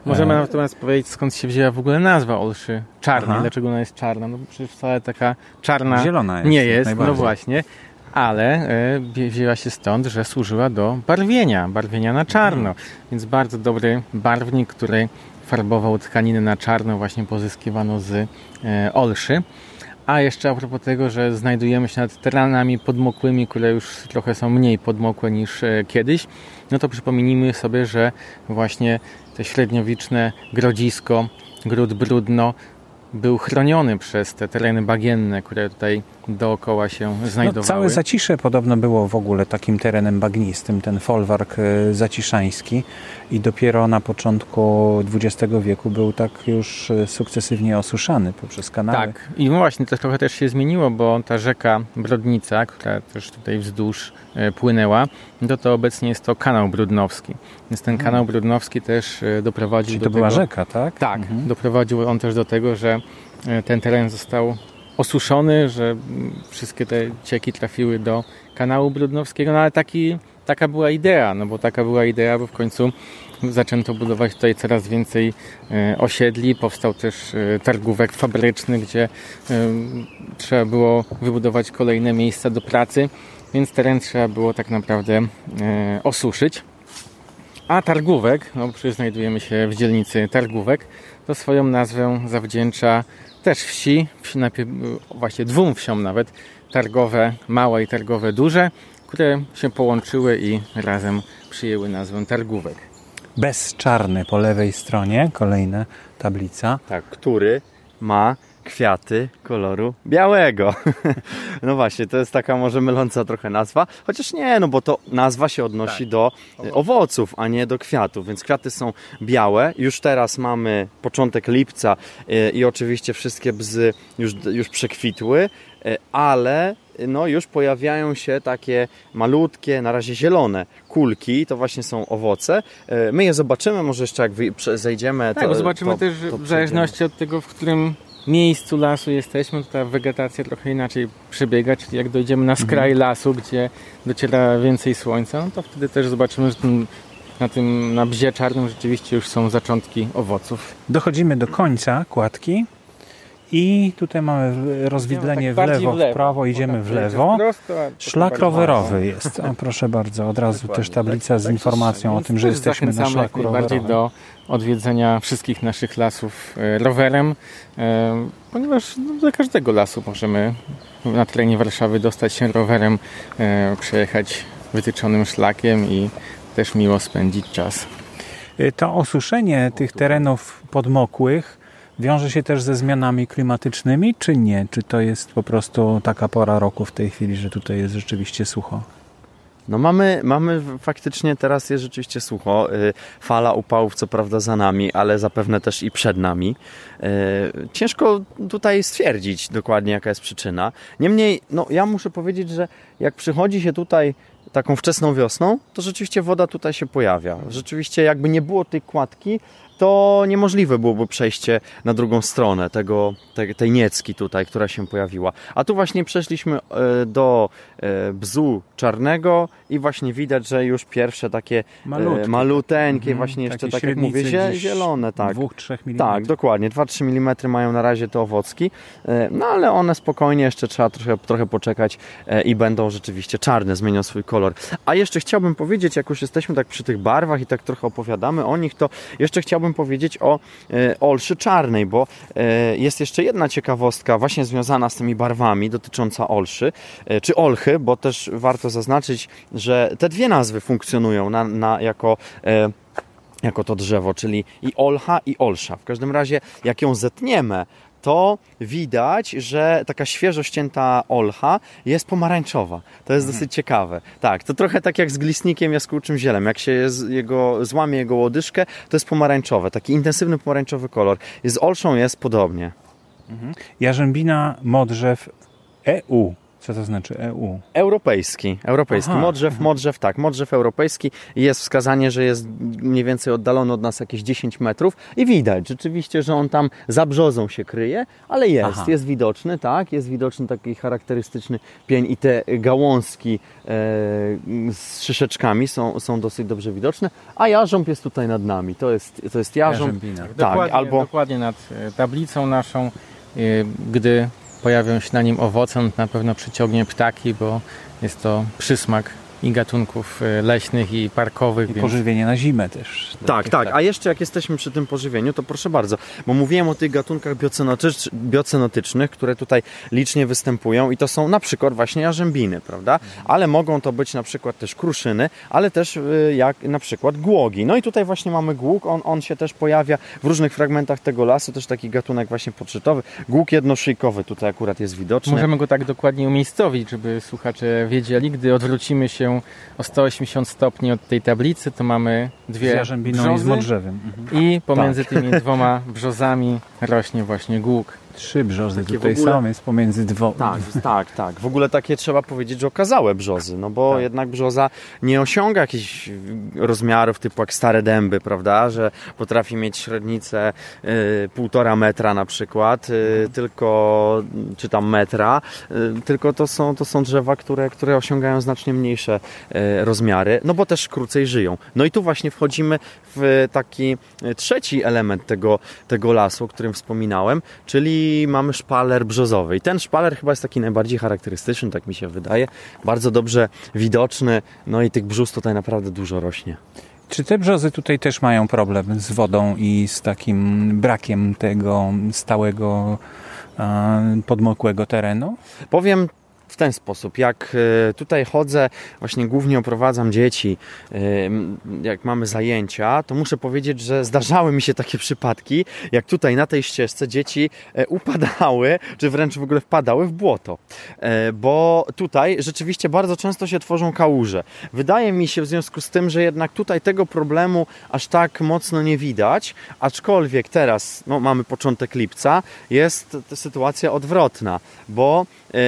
Możemy e, natomiast powiedzieć, skąd się wzięła w ogóle nazwa Olszy czarnej. Dlaczego ona jest czarna? No przecież wcale taka czarna Zielona jest, nie jest. No właśnie ale e, wzięła się stąd, że służyła do barwienia, barwienia na czarno. Mhm. Więc bardzo dobry barwnik, który farbował tkaniny na czarno, właśnie pozyskiwano z e, olszy. A jeszcze a propos tego, że znajdujemy się nad terenami podmokłymi, które już trochę są mniej podmokłe niż e, kiedyś, no to przypomnijmy sobie, że właśnie te średniowiczne grodzisko, gród brudno był chroniony przez te tereny bagienne, które tutaj dookoła się no, znajdowały. No, całe Zacisze podobno było w ogóle takim terenem bagnistym, ten folwark e, zaciszański i dopiero na początku XX wieku był tak już e, sukcesywnie osuszany poprzez kanały. Tak i no właśnie to trochę też się zmieniło, bo ta rzeka Brodnica, która też tutaj wzdłuż e, płynęła, to to obecnie jest to kanał brudnowski. Więc ten kanał brudnowski też doprowadził Czyli do to tego... była rzeka, tak? Tak, mhm. doprowadził on też do tego, że ten teren został osuszony, że wszystkie te cieki trafiły do kanału Brudnowskiego, no ale taki, taka była idea, no bo taka była idea, bo w końcu zaczęto budować tutaj coraz więcej e, osiedli, powstał też e, targówek fabryczny, gdzie e, trzeba było wybudować kolejne miejsca do pracy, więc teren trzeba było tak naprawdę osuszyć. A targówek, no przecież znajdujemy się w dzielnicy targówek, to swoją nazwę zawdzięcza też wsi, wsi właśnie dwóm wsiom nawet, targowe małe i targowe duże, które się połączyły i razem przyjęły nazwę targówek. Bezczarny po lewej stronie, kolejna tablica. Tak, który ma kwiaty koloru białego. no właśnie, to jest taka może myląca trochę nazwa, chociaż nie, no bo to nazwa się odnosi tak. do owoców, a nie do kwiatów, więc kwiaty są białe. Już teraz mamy początek lipca y, i oczywiście wszystkie bzy już, już przekwitły, y, ale no już pojawiają się takie malutkie, na razie zielone kulki, to właśnie są owoce. My je zobaczymy, może jeszcze jak zejdziemy. Tak, to, zobaczymy to, też to w zależności od tego, w którym miejscu lasu jesteśmy, to ta wegetacja trochę inaczej przebiega, czyli jak dojdziemy na skraj mhm. lasu, gdzie dociera więcej słońca, no to wtedy też zobaczymy, że ten, na tym na bzie czarnym rzeczywiście już są zaczątki owoców. Dochodzimy do końca kładki. I tutaj mamy rozwidlenie tak w lewo, w, lewo. w prawo, idziemy tak, w lewo. Prosto, Szlak rowerowy jest. O, proszę bardzo, od razu Dokładnie. też tablica z informacją o tym, że jesteśmy na szlaku rowerowym. do odwiedzenia wszystkich naszych lasów e, rowerem, e, ponieważ no, do każdego lasu możemy na terenie Warszawy dostać się rowerem, e, przejechać wytyczonym szlakiem i też miło spędzić czas. To osuszenie tych terenów podmokłych wiąże się też ze zmianami klimatycznymi, czy nie? Czy to jest po prostu taka pora roku w tej chwili, że tutaj jest rzeczywiście sucho? No mamy, mamy faktycznie teraz jest rzeczywiście sucho. Y, fala upałów co prawda za nami, ale zapewne też i przed nami. Y, ciężko tutaj stwierdzić dokładnie jaka jest przyczyna. Niemniej, no ja muszę powiedzieć, że jak przychodzi się tutaj taką wczesną wiosną, to rzeczywiście woda tutaj się pojawia. Rzeczywiście jakby nie było tej kładki, to niemożliwe byłoby przejście na drugą stronę tego, tej, tej niecki tutaj, która się pojawiła. A tu właśnie przeszliśmy e, do e, bzu czarnego i właśnie widać, że już pierwsze takie e, Malutki. maluteńkie, mhm, właśnie jeszcze tak jak mówię, zielone. Tak. 2-3 mm. Tak, dokładnie. 2-3 mm mają na razie te owocki, no ale one spokojnie jeszcze trzeba trochę, trochę poczekać i będą rzeczywiście czarne, zmienią swój kolor. A jeszcze chciałbym powiedzieć, jak już jesteśmy tak przy tych barwach i tak trochę opowiadamy o nich, to jeszcze chciałbym chciałbym powiedzieć o e, olszy czarnej, bo e, jest jeszcze jedna ciekawostka właśnie związana z tymi barwami dotycząca olszy, e, czy olchy, bo też warto zaznaczyć, że te dwie nazwy funkcjonują na, na jako jako to drzewo, czyli i olcha i olsza. W każdym razie, jak ją zetniemy, to widać, że taka świeżo ścięta olcha jest pomarańczowa. To jest mhm. dosyć ciekawe. Tak, to trochę tak jak z glisnikiem jaskółczym zielem. Jak się jego, złamie jego łodyżkę, to jest pomarańczowe. Taki intensywny pomarańczowy kolor. Z olszą jest podobnie. Mhm. Jarzębina modrzew EU co to znaczy EU? Europejski. Europejski. Aha, modrzew, modrzew, tak. Modrzew europejski. Jest wskazanie, że jest mniej więcej oddalony od nas jakieś 10 metrów i widać rzeczywiście, że on tam za brzozą się kryje, ale jest. Aha. Jest widoczny, tak. Jest widoczny taki charakterystyczny pień i te gałązki e, z szyszeczkami są, są dosyć dobrze widoczne, a jarząb jest tutaj nad nami. To jest, to jest jarząb. Tak, dokładnie, albo... dokładnie nad e, tablicą naszą, e, gdy pojawią się na nim owoce, on na pewno przyciągnie ptaki, bo jest to przysmak i gatunków e, leśnych i parkowych. I więc... pożywienie na zimę też. Tak, tak. A jeszcze jak jesteśmy przy tym pożywieniu, to proszę bardzo, bo mówiłem o tych gatunkach biocenotycz... biocenotycznych, które tutaj licznie występują i to są na przykład właśnie jarzębiny, prawda? Ale mogą to być na przykład też kruszyny, ale też y, jak na przykład głogi. No i tutaj właśnie mamy głóg, on, on się też pojawia w różnych fragmentach tego lasu, też taki gatunek właśnie podszczytowy. Głóg jednoszyjkowy tutaj akurat jest widoczny. Możemy go tak dokładnie umiejscowić, żeby słuchacze wiedzieli, gdy odwrócimy się o 180 stopni od tej tablicy, to mamy dwie brzozy i pomiędzy tak. tymi dwoma brzozami rośnie właśnie głuk. Trzy brzozy takie tutaj ogóle... są, jest pomiędzy dwoma. Tak, tak, tak. W ogóle takie trzeba powiedzieć, że okazałe brzozy, no bo tak. jednak brzoza nie osiąga jakichś rozmiarów typu jak stare dęby, prawda, że potrafi mieć średnicę y, półtora metra na przykład, y, mhm. tylko, czy tam metra, y, tylko to są, to są drzewa, które, które osiągają znacznie mniejsze y, rozmiary, no bo też krócej żyją. No i tu właśnie wchodzimy w taki trzeci element tego, tego lasu, o którym wspominałem, czyli mamy szpaler brzozowy. I ten szpaler chyba jest taki najbardziej charakterystyczny, tak mi się wydaje. Bardzo dobrze widoczny, no i tych brzus tutaj naprawdę dużo rośnie. Czy te brzozy tutaj też mają problem z wodą i z takim brakiem tego stałego podmokłego terenu? Powiem w ten sposób. Jak e, tutaj chodzę, właśnie głównie oprowadzam dzieci, e, jak mamy zajęcia, to muszę powiedzieć, że zdarzały mi się takie przypadki, jak tutaj na tej ścieżce dzieci e, upadały, czy wręcz w ogóle wpadały w błoto. Bo tutaj rzeczywiście bardzo często się tworzą kałuże. Wydaje mi się w związku z tym, że jednak tutaj tego problemu aż tak mocno nie widać, aczkolwiek teraz, no mamy początek lipca, jest sytuacja odwrotna, bo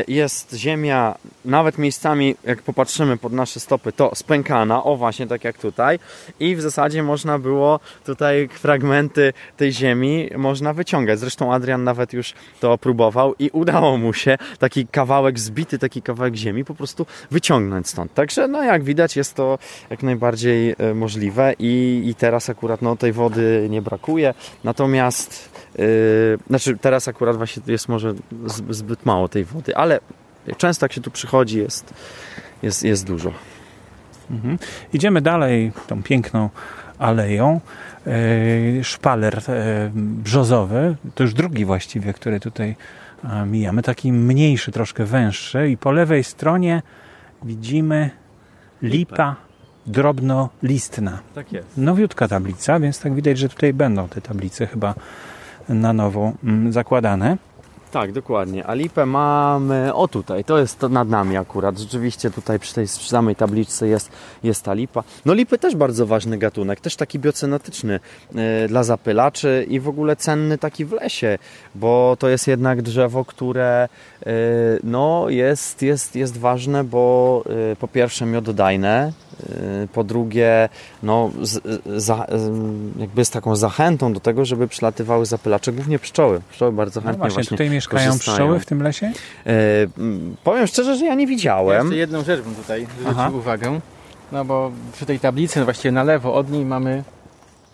jest ziemia ziemia, nawet miejscami, jak popatrzymy pod nasze stopy, to spękana, o właśnie tak jak tutaj. I w zasadzie można było tutaj fragmenty tej ziemi można wyciągać. Zresztą Adrian nawet już to próbował i udało mu się taki kawałek zbity, taki kawałek ziemi po prostu wyciągnąć stąd. Także no jak widać jest to jak najbardziej e, możliwe i, i teraz akurat no, tej wody nie brakuje. Natomiast yy, znaczy teraz akurat właśnie jest może zbyt mało tej wody, ale często jak się tu przychodzi jest, jest, jest dużo. Mhm. Idziemy dalej tą piękną aleją. E, szpaler e, brzozowy, to już drugi właściwie, który tutaj mijamy, taki mniejszy, troszkę węższy i po lewej stronie widzimy lipa drobnolistna. Tak jest. Nowiutka tablica, więc tak widać, że tutaj będą te tablice chyba na nowo mm, zakładane. Tak, dokładnie. A lipę mamy, o tutaj, to jest to nad nami akurat. Rzeczywiście tutaj przy tej samej tabliczce jest, jest ta lipa. No lipy też bardzo ważny gatunek, też taki biocenotyczny y, dla zapylaczy i w ogóle cenny taki w lesie, bo to jest jednak drzewo, które y, no, jest, jest, jest ważne, bo y, po pierwsze miododajne, po drugie, no, z, za, jakby z taką zachętą do tego, żeby przylatywały zapylacze, głównie pszczoły. Pszczoły bardzo no chętnie no właśnie, właśnie mieszkają pszczoły w tym lesie? E, powiem szczerze, że ja nie widziałem. jeszcze jedną rzecz bym tutaj zwrócił uwagę. No bo przy tej tablicy, no właściwie na lewo od niej mamy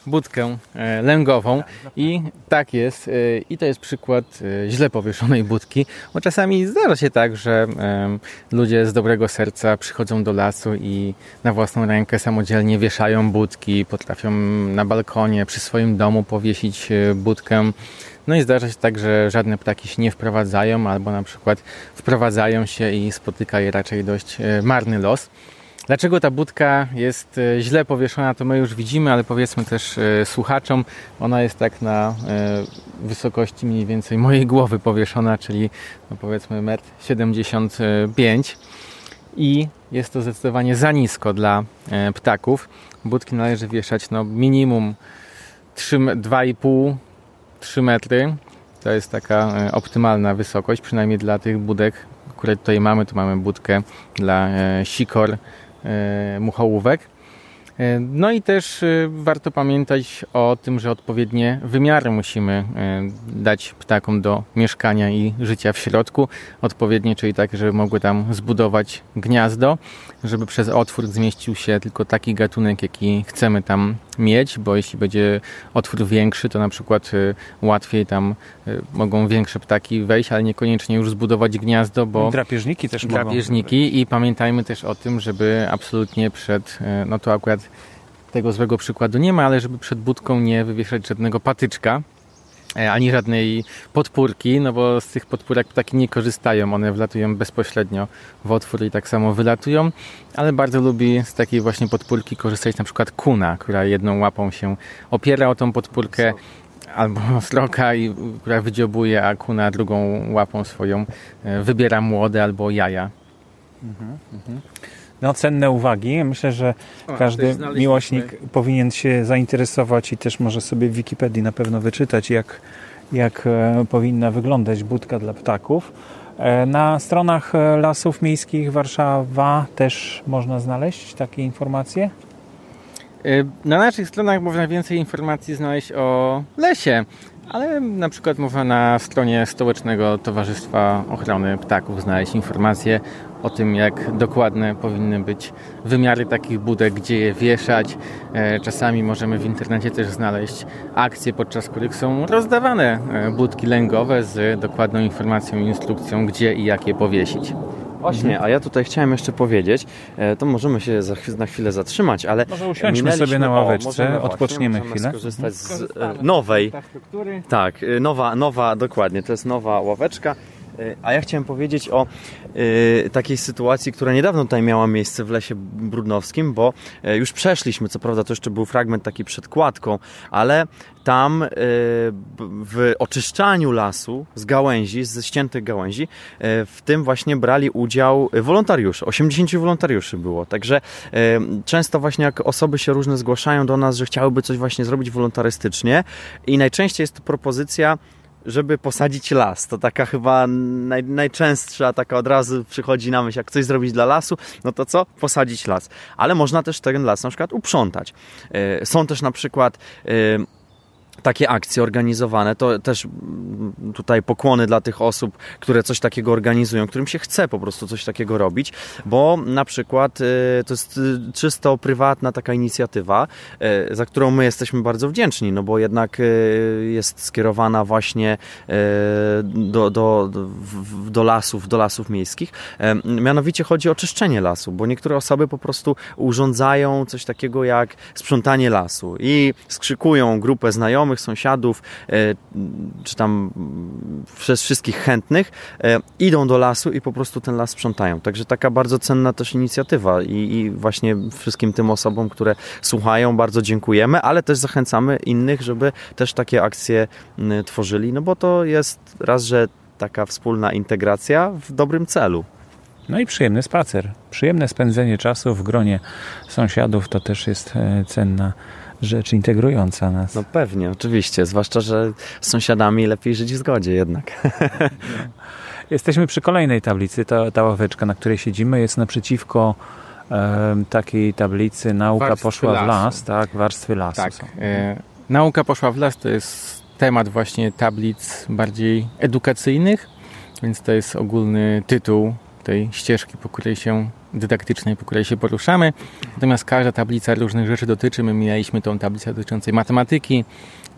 budkę e, lęgową i tak jest e, i to jest przykład e, źle powieszonej budki, bo czasami zdarza się tak, że ludzie z dobrego serca przychodzą do lasu i na własną rękę samodzielnie wieszają budki, potrafią na balkonie przy swoim domu powiesić budkę. No i zdarza się tak, że żadne ptaki się nie wprowadzają albo na przykład wprowadzają się i spotyka je raczej dość marny los. Dlaczego ta budka jest e, źle powieszona, to my już widzimy, ale powiedzmy też e, słuchaczom, ona jest tak na e, wysokości mniej więcej mojej głowy powieszona, czyli no powiedzmy 1,75 m i jest to zdecydowanie za nisko dla ptaków. Budki należy wieszać no minimum 2,5-3 metry. To jest taka optymalna wysokość, przynajmniej dla tych budek, które tutaj mamy. Tu mamy budkę dla sikor E, muchołówek. E, no i też e, warto pamiętać o tym, że odpowiednie wymiary musimy dać ptakom do mieszkania i życia w środku. Odpowiednie, czyli tak, żeby mogły tam zbudować gniazdo, żeby przez otwór zmieścił się tylko taki gatunek, jaki chcemy tam mieć, bo jeśli będzie otwór większy, to na przykład y, łatwiej tam y, mogą większe ptaki wejść, ale niekoniecznie już zbudować gniazdo, bo... Drapieżniki też drapieżniki mogą. i pamiętajmy też o tym, żeby absolutnie przed, y, no to akurat tego złego przykładu nie ma, ale żeby przed budką nie wywieszać żadnego patyczka, ani żadnej podpórki, no bo z tych podpórek ptaki nie korzystają, one wlatują bezpośrednio w otwór i tak samo wylatują, ale bardzo lubi z takiej właśnie podpórki korzystać na przykład kuna, która jedną łapą się opiera o tą podpórkę, albo sroka, i, która wydziobuje, a kuna drugą łapą swoją e, wybiera młode albo jaja. Mhm, mhm no, cenne uwagi. Myślę, że każdy miłośnik powinien się zainteresować i też może sobie w Wikipedii na pewno wyczytać, jak, jak e, powinna wyglądać budka dla ptaków. E, na stronach e, Lasów Miejskich Warszawa też można znaleźć takie informacje? Na naszych stronach można więcej informacji znaleźć o lesie, ale na przykład można na stronie Stołecznego Towarzystwa Ochrony Ptaków znaleźć informacje o tym, jak dokładne powinny być wymiary takich budek, gdzie je wieszać. E, czasami możemy w internecie też znaleźć akcje, podczas których są rozdawane e, budki lęgowe z dokładną informacją i instrukcją, gdzie i jak je powiesić. Właśnie, a ja tutaj chciałem jeszcze powiedzieć, e, to możemy się za, na chwilę zatrzymać, ale Może usiądźmy sobie na ławeczce, o, odpoczniemy właśnie, chwilę. skorzystać z nowej, tak, nowa, nowa, dokładnie, to jest nowa ławeczka. E, a ja chciałem powiedzieć o y, takiej sytuacji, która niedawno tutaj miała miejsce w Lesie Brudnowskim, bo y, już przeszliśmy, co prawda to jeszcze był fragment taki przed kładką, ale tam w oczyszczaniu lasu z gałęzi, ze ściętych gałęzi, w tym właśnie brali udział wolontariusze. 80 wolontariuszy było, także często właśnie jak osoby się różne zgłaszają do nas, że chciałyby coś właśnie zrobić wolontarystycznie i najczęściej jest to propozycja żeby posadzić las. To taka chyba naj, najczęstsza, taka od razu przychodzi na myśl, jak coś zrobić dla lasu, no to co? Posadzić las. Ale można też ten las na przykład uprzątać. E, są też na przykład e, takie akcje organizowane, to też mm, tutaj pokłony dla tych osób, które coś takiego organizują, którym się chce po prostu coś takiego robić, bo na przykład y, to jest y, czysto prywatna taka inicjatywa, y, za którą my jesteśmy bardzo wdzięczni, no bo jednak jest skierowana właśnie do, do, do lasów, do lasów miejskich. Mianowicie chodzi o czyszczenie lasu, bo niektóre osoby po prostu urządzają coś takiego jak sprzątanie lasu i skrzykują grupę znajomych, znajomych, sąsiadów, e, czy tam przez wszystkich chętnych, e, idą do lasu i po prostu ten las sprzątają. Także taka bardzo cenna też inicjatywa i, i właśnie wszystkim tym osobom, które słuchają, bardzo dziękujemy, ale też zachęcamy innych, żeby też takie akcje tworzyli, no bo to jest raz, że taka wspólna integracja w dobrym celu. No i przyjemny spacer. Przyjemne spędzenie czasu w gronie sąsiadów to też jest e, cenna rzecz integrująca nas. No pewnie, oczywiście, zwłaszcza, że z sąsiadami lepiej żyć w zgodzie jednak. Jesteśmy przy kolejnej tablicy, ta, ta ławeczka, na której siedzimy, jest naprzeciwko e, takiej tablicy Nauka warstwy poszła lasu. w las, tak, warstwy lasu. Tak, e, Nauka poszła w las to jest temat właśnie tablic bardziej edukacyjnych, więc to jest ogólny tytuł tej ścieżki, po której się dydaktycznej, po której się poruszamy. Natomiast każda tablica różnych rzeczy dotyczy. My mieliśmy tą tablicę dotyczącej matematyki,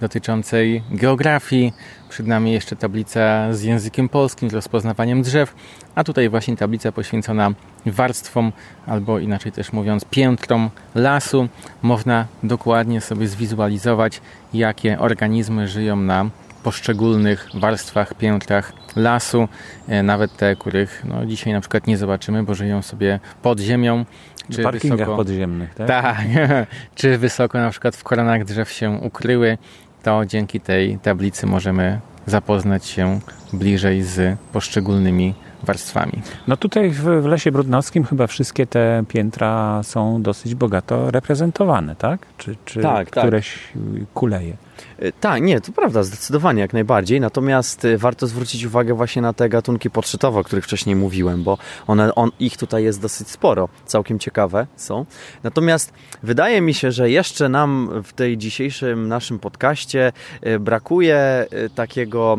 dotyczącej geografii. Przed nami jeszcze tablica z językiem polskim, z rozpoznawaniem drzew, a tutaj właśnie tablica poświęcona warstwom, albo inaczej też mówiąc, piętrom lasu. Można dokładnie sobie zwizualizować, jakie organizmy żyją na poszczególnych warstwach, piętrach lasu, e, nawet te, których no, dzisiaj na przykład nie zobaczymy, bo żyją sobie pod ziemią. Czy parkingach wysoko, podziemnych, tak? Tak, czy wysoko na przykład w koronach drzew się ukryły, to dzięki tej tablicy możemy zapoznać się bliżej z poszczególnymi warstwami. No tutaj w, w Lesie Brudnowskim chyba wszystkie te piętra są dosyć bogato reprezentowane, tak? Czy, czy tak, tak. któreś tak. kuleje? E, tak, nie, to prawda, zdecydowanie, jak najbardziej. Natomiast e, warto zwrócić uwagę właśnie na te gatunki podszytowe, o których wcześniej mówiłem, bo one, on, ich tutaj jest dosyć sporo, całkiem ciekawe są. Natomiast wydaje mi się, że jeszcze nam w tej dzisiejszym naszym podcaście e, brakuje takiego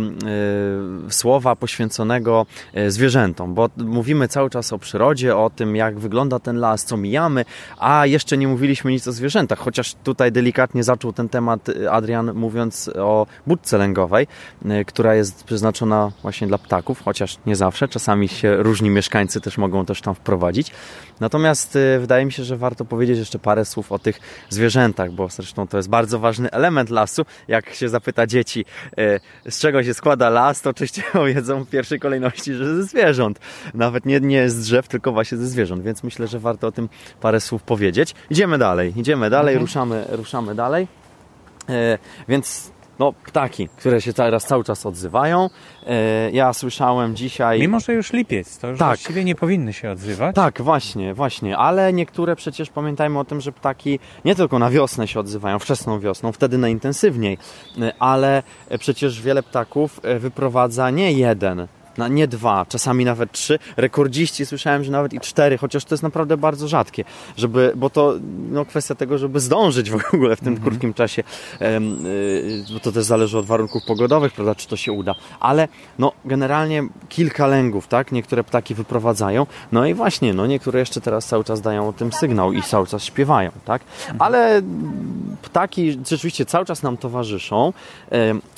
słowa poświęconego zwierzętom, bo mówimy cały czas o przyrodzie, o tym, jak wygląda ten las, co mijamy, a jeszcze nie mówiliśmy nic o zwierzętach, chociaż tutaj delikatnie zaczął ten temat Adrian mówiąc o budce lęgowej, y, która jest przeznaczona właśnie dla ptaków, chociaż nie zawsze, czasami się różni mieszkańcy też mogą też tam wprowadzić. Natomiast y, wydaje mi się, że warto powiedzieć jeszcze parę słów o tych zwierzętach, bo zresztą to jest bardzo ważny element lasu. Jak się zapyta dzieci, y, z czego się składa las, to oczywiście powiedzą w pierwszej kolejności, że ze zwierząt. Nawet nie, nie z drzew, tylko właśnie ze zwierząt, więc myślę, że warto o tym parę słów powiedzieć. Idziemy dalej, idziemy dalej, mhm. ruszamy, ruszamy dalej. E, więc no, ptaki, które się teraz cały czas odzywają. E, ja słyszałem dzisiaj... Mimo, że już lipiec, to już tak. właściwie nie powinny się odzywać. Tak, właśnie, właśnie. Ale niektóre przecież pamiętajmy o tym, że ptaki nie tylko na wiosnę się odzywają, wczesną wiosną, wtedy najintensywniej, e, ale przecież wiele ptaków wyprowadza nie jeden, na nie dwa, czasami nawet trzy. Rekordziści słyszałem, że nawet i cztery, chociaż to jest naprawdę bardzo rzadkie, żeby, bo to no, kwestia tego, żeby zdążyć w ogóle w tym mhm. krótkim czasie, y, bo to też zależy od warunków pogodowych, prawda, czy to się uda. Ale no, generalnie kilka lęgów, tak, niektóre ptaki wyprowadzają, no i właśnie, no niektóre jeszcze teraz cały czas dają o tym sygnał i cały czas śpiewają, tak. Mhm. Ale ptaki rzeczywiście cały czas nam towarzyszą,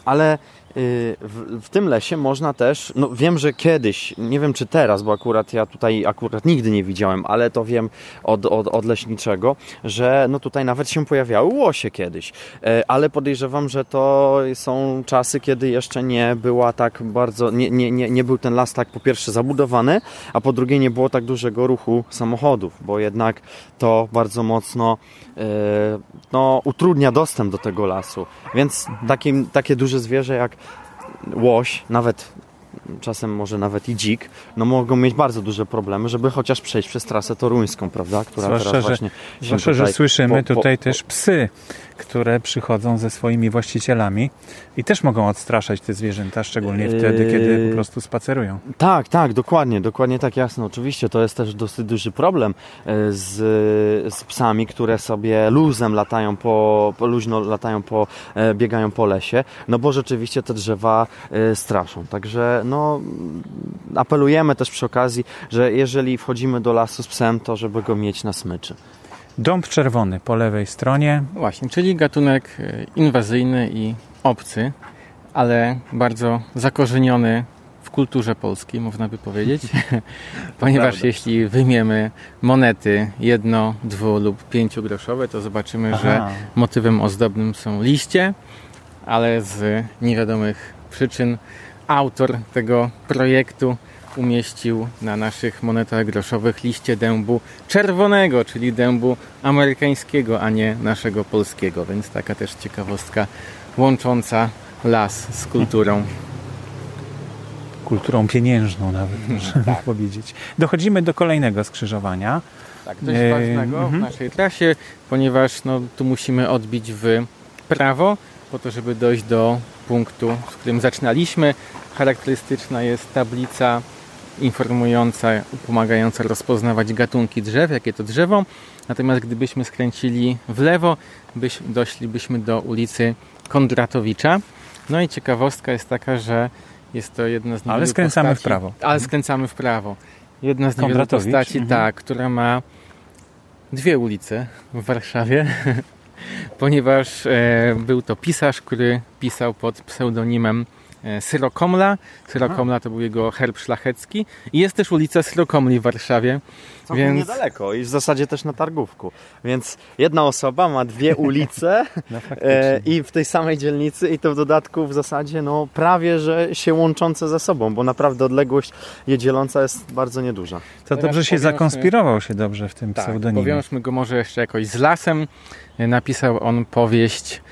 ale w, w, tym lesie można też, no wiem, że kiedyś, nie wiem czy teraz, bo akurat ja tutaj akurat nigdy nie widziałem, ale to wiem od, od, od leśniczego, że no tutaj nawet się pojawiały łosie kiedyś, e, ale podejrzewam, że to są czasy, kiedy jeszcze nie była tak bardzo, nie, nie, nie, nie był ten las tak po pierwsze zabudowany, a po drugie nie było tak dużego ruchu samochodów, bo jednak to bardzo mocno e, no, utrudnia dostęp do tego lasu, więc takie duże zwierzę jak łoś, nawet czasem może nawet i dzik, no mogą mieć bardzo duże problemy, żeby chociaż przejść przez trasę toruńską, prawda? Która zwłaszcza, teraz właśnie że, zwłaszcza, że słyszymy po, po, tutaj też psy, które przychodzą ze swoimi właścicielami i też mogą odstraszać te zwierzęta, szczególnie wtedy, kiedy po yy, prostu spacerują. Tak, tak, dokładnie, dokładnie tak, jasno. Oczywiście to jest też dosyć duży problem e, z, z psami, które sobie luzem latają po, po luźno latają po, e, biegają po lesie, no bo rzeczywiście te drzewa e, straszą. Także no, apelujemy też przy okazji, że jeżeli wchodzimy do lasu z psem, to żeby go mieć na smyczy. Dąb czerwony po lewej stronie. Właśnie, czyli gatunek e, inwazyjny i obcy, ale bardzo zakorzeniony w kulturze polskiej, można by powiedzieć. Ponieważ jeśli wyjmiemy monety jedno, dwu lub pięciogroszowe, to zobaczymy, Aha. że motywem ozdobnym są liście, ale z niewiadomych przyczyn autor tego projektu umieścił na naszych monetach groszowych liście dębu czerwonego, czyli dębu amerykańskiego, a nie naszego polskiego. Więc taka też ciekawostka łącząca las z kulturą. Kulturą pieniężną nawet, można tak. powiedzieć. Dochodzimy do kolejnego skrzyżowania. Tak, dość e... ważnego w mhm. naszej trasie, ponieważ no, tu musimy odbić w prawo, po to, żeby dojść do punktu, w którym zaczynaliśmy. Charakterystyczna jest tablica informująca, pomagająca rozpoznawać gatunki drzew, jakie to drzewo. Natomiast gdybyśmy skręcili w lewo, byś, doszlibyśmy do ulicy Kondratowicza. No i ciekawostka jest taka, że jest to jedna z Ale skręcamy postaci, w prawo. Ale skręcamy w prawo. Jedna z niewielu postaci, mhm. tak, która ma dwie ulice w Warszawie, ponieważ e, był to pisarz, który pisał pod pseudonimem E, Syrokomla. Syrokomla to był jego herb szlachecki. I jest też ulica Syrokomli w Warszawie. Całkiem więc... niedaleko i w zasadzie też na Targówku. Więc jedna osoba ma dwie ulice no, e, i w tej samej dzielnicy i to w dodatku w zasadzie no, prawie, że się łączące ze sobą, bo naprawdę odległość je dzieląca jest bardzo nieduża. To dobrze się zakonspirował się dobrze w tym tak, pseudonimie. Powiążmy go może jeszcze jakoś z lasem. E, napisał on powieść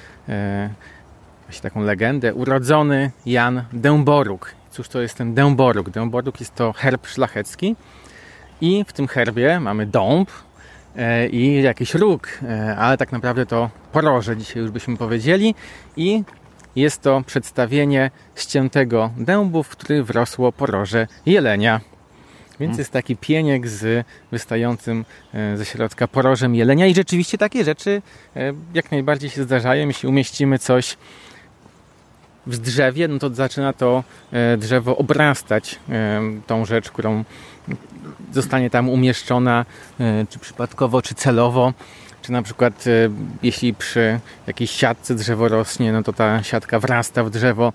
taką legendę, urodzony Jan Dęboruk. Cóż to jest ten Dęboruk? Dęboruk jest to herb szlachecki i w tym herbie mamy dąb e, i jakiś róg, e, ale tak naprawdę to poroże dzisiaj już byśmy powiedzieli i jest to przedstawienie ściętego dębu, w który wrosło poroże jelenia. Więc jest taki pieniek z wystającym e, ze środka porożem jelenia i rzeczywiście takie rzeczy jak najbardziej się zdarzają. Jeśli umieścimy coś w drzewie, no to zaczyna to e, drzewo obrastać e, tą rzecz, którą zostanie tam umieszczona, e, czy przypadkowo, czy celowo. Czy na przykład jeśli przy jakiejś siatce drzewo rośnie, no to ta siatka wrasta w drzewo.